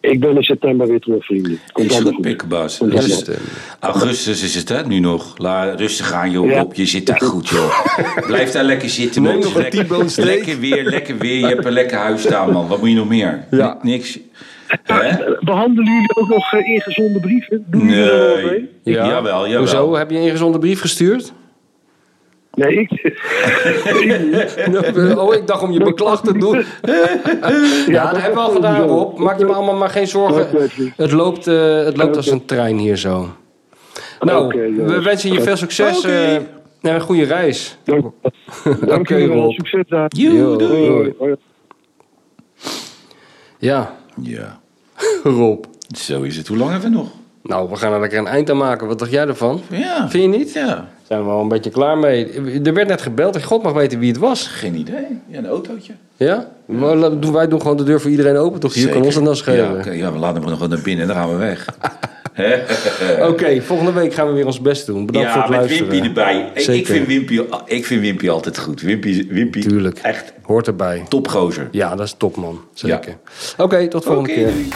Speaker 5: Ik ben in september weer terug, vrienden. Komt
Speaker 3: Is goed, pikkenbaas.
Speaker 2: Dat, eh,
Speaker 3: Augustus is het, hè? Nu nog. La, rustig aan, joh.
Speaker 5: Ja.
Speaker 3: Je zit daar goed, joh. Blijf daar lekker zitten, man. Lekker-. Lekker weer, lekker weer. Je hebt een lekker huis staan, man. Wat moet je nog meer?
Speaker 2: Ja.
Speaker 3: Ni- Niks. Hè?
Speaker 5: Behandelen jullie ook nog eh, ingezonde brieven? Doen jullie er
Speaker 3: Nee.
Speaker 5: mee?
Speaker 3: Ik- Jawel, jawel.
Speaker 2: Hoezo? Heb je een ingezonde brief gestuurd?
Speaker 5: Nee, ik.
Speaker 2: oh, ik dacht om je beklag te doen. ja, dat hebben we al gedaan, Rob. Maak je me allemaal maar geen zorgen. Het loopt, eh, het loopt als een trein hier zo. Nou, we wensen je veel succes eh, en een goede reis.
Speaker 5: Dank,
Speaker 2: Oké,
Speaker 5: jullie wel.
Speaker 2: Rob.
Speaker 5: Succes daar.
Speaker 3: Doei.
Speaker 2: Ja,
Speaker 3: Ja,
Speaker 2: Rob.
Speaker 3: zo is het. Hoe lang hebben we nog?
Speaker 2: Nou, we gaan er lekker een eind aan maken. Wat dacht jij ervan?
Speaker 3: Ja.
Speaker 2: Vind je niet?
Speaker 3: Ja.
Speaker 2: Zijn we wel een beetje klaar mee. Er werd net gebeld. en God mag weten wie het was.
Speaker 3: Geen idee. Ja, een autootje.
Speaker 2: Ja? Doen- Wij doen gewoon de deur voor iedereen open, toch? Hier kan ons dan
Speaker 3: Ja,
Speaker 2: schelen.
Speaker 3: oké. ja, we laten hem nog wel naar binnen en dan gaan we weg.
Speaker 2: Oké, volgende week gaan we weer ons best doen. Bedankt voor
Speaker 3: ja,
Speaker 2: het
Speaker 3: met
Speaker 2: luisteren.
Speaker 3: Wimpy erbij. Ik, ik, vind Wimpy, ik vind Wimpy altijd goed. Wimpy, Wimpy
Speaker 2: Tuurlijk.
Speaker 3: echt
Speaker 2: Hoort erbij.
Speaker 3: topgozer.
Speaker 2: Ja, dat is top, man. Zeker. Oké, tot volgende
Speaker 3: Oké,
Speaker 2: keer.
Speaker 3: doei.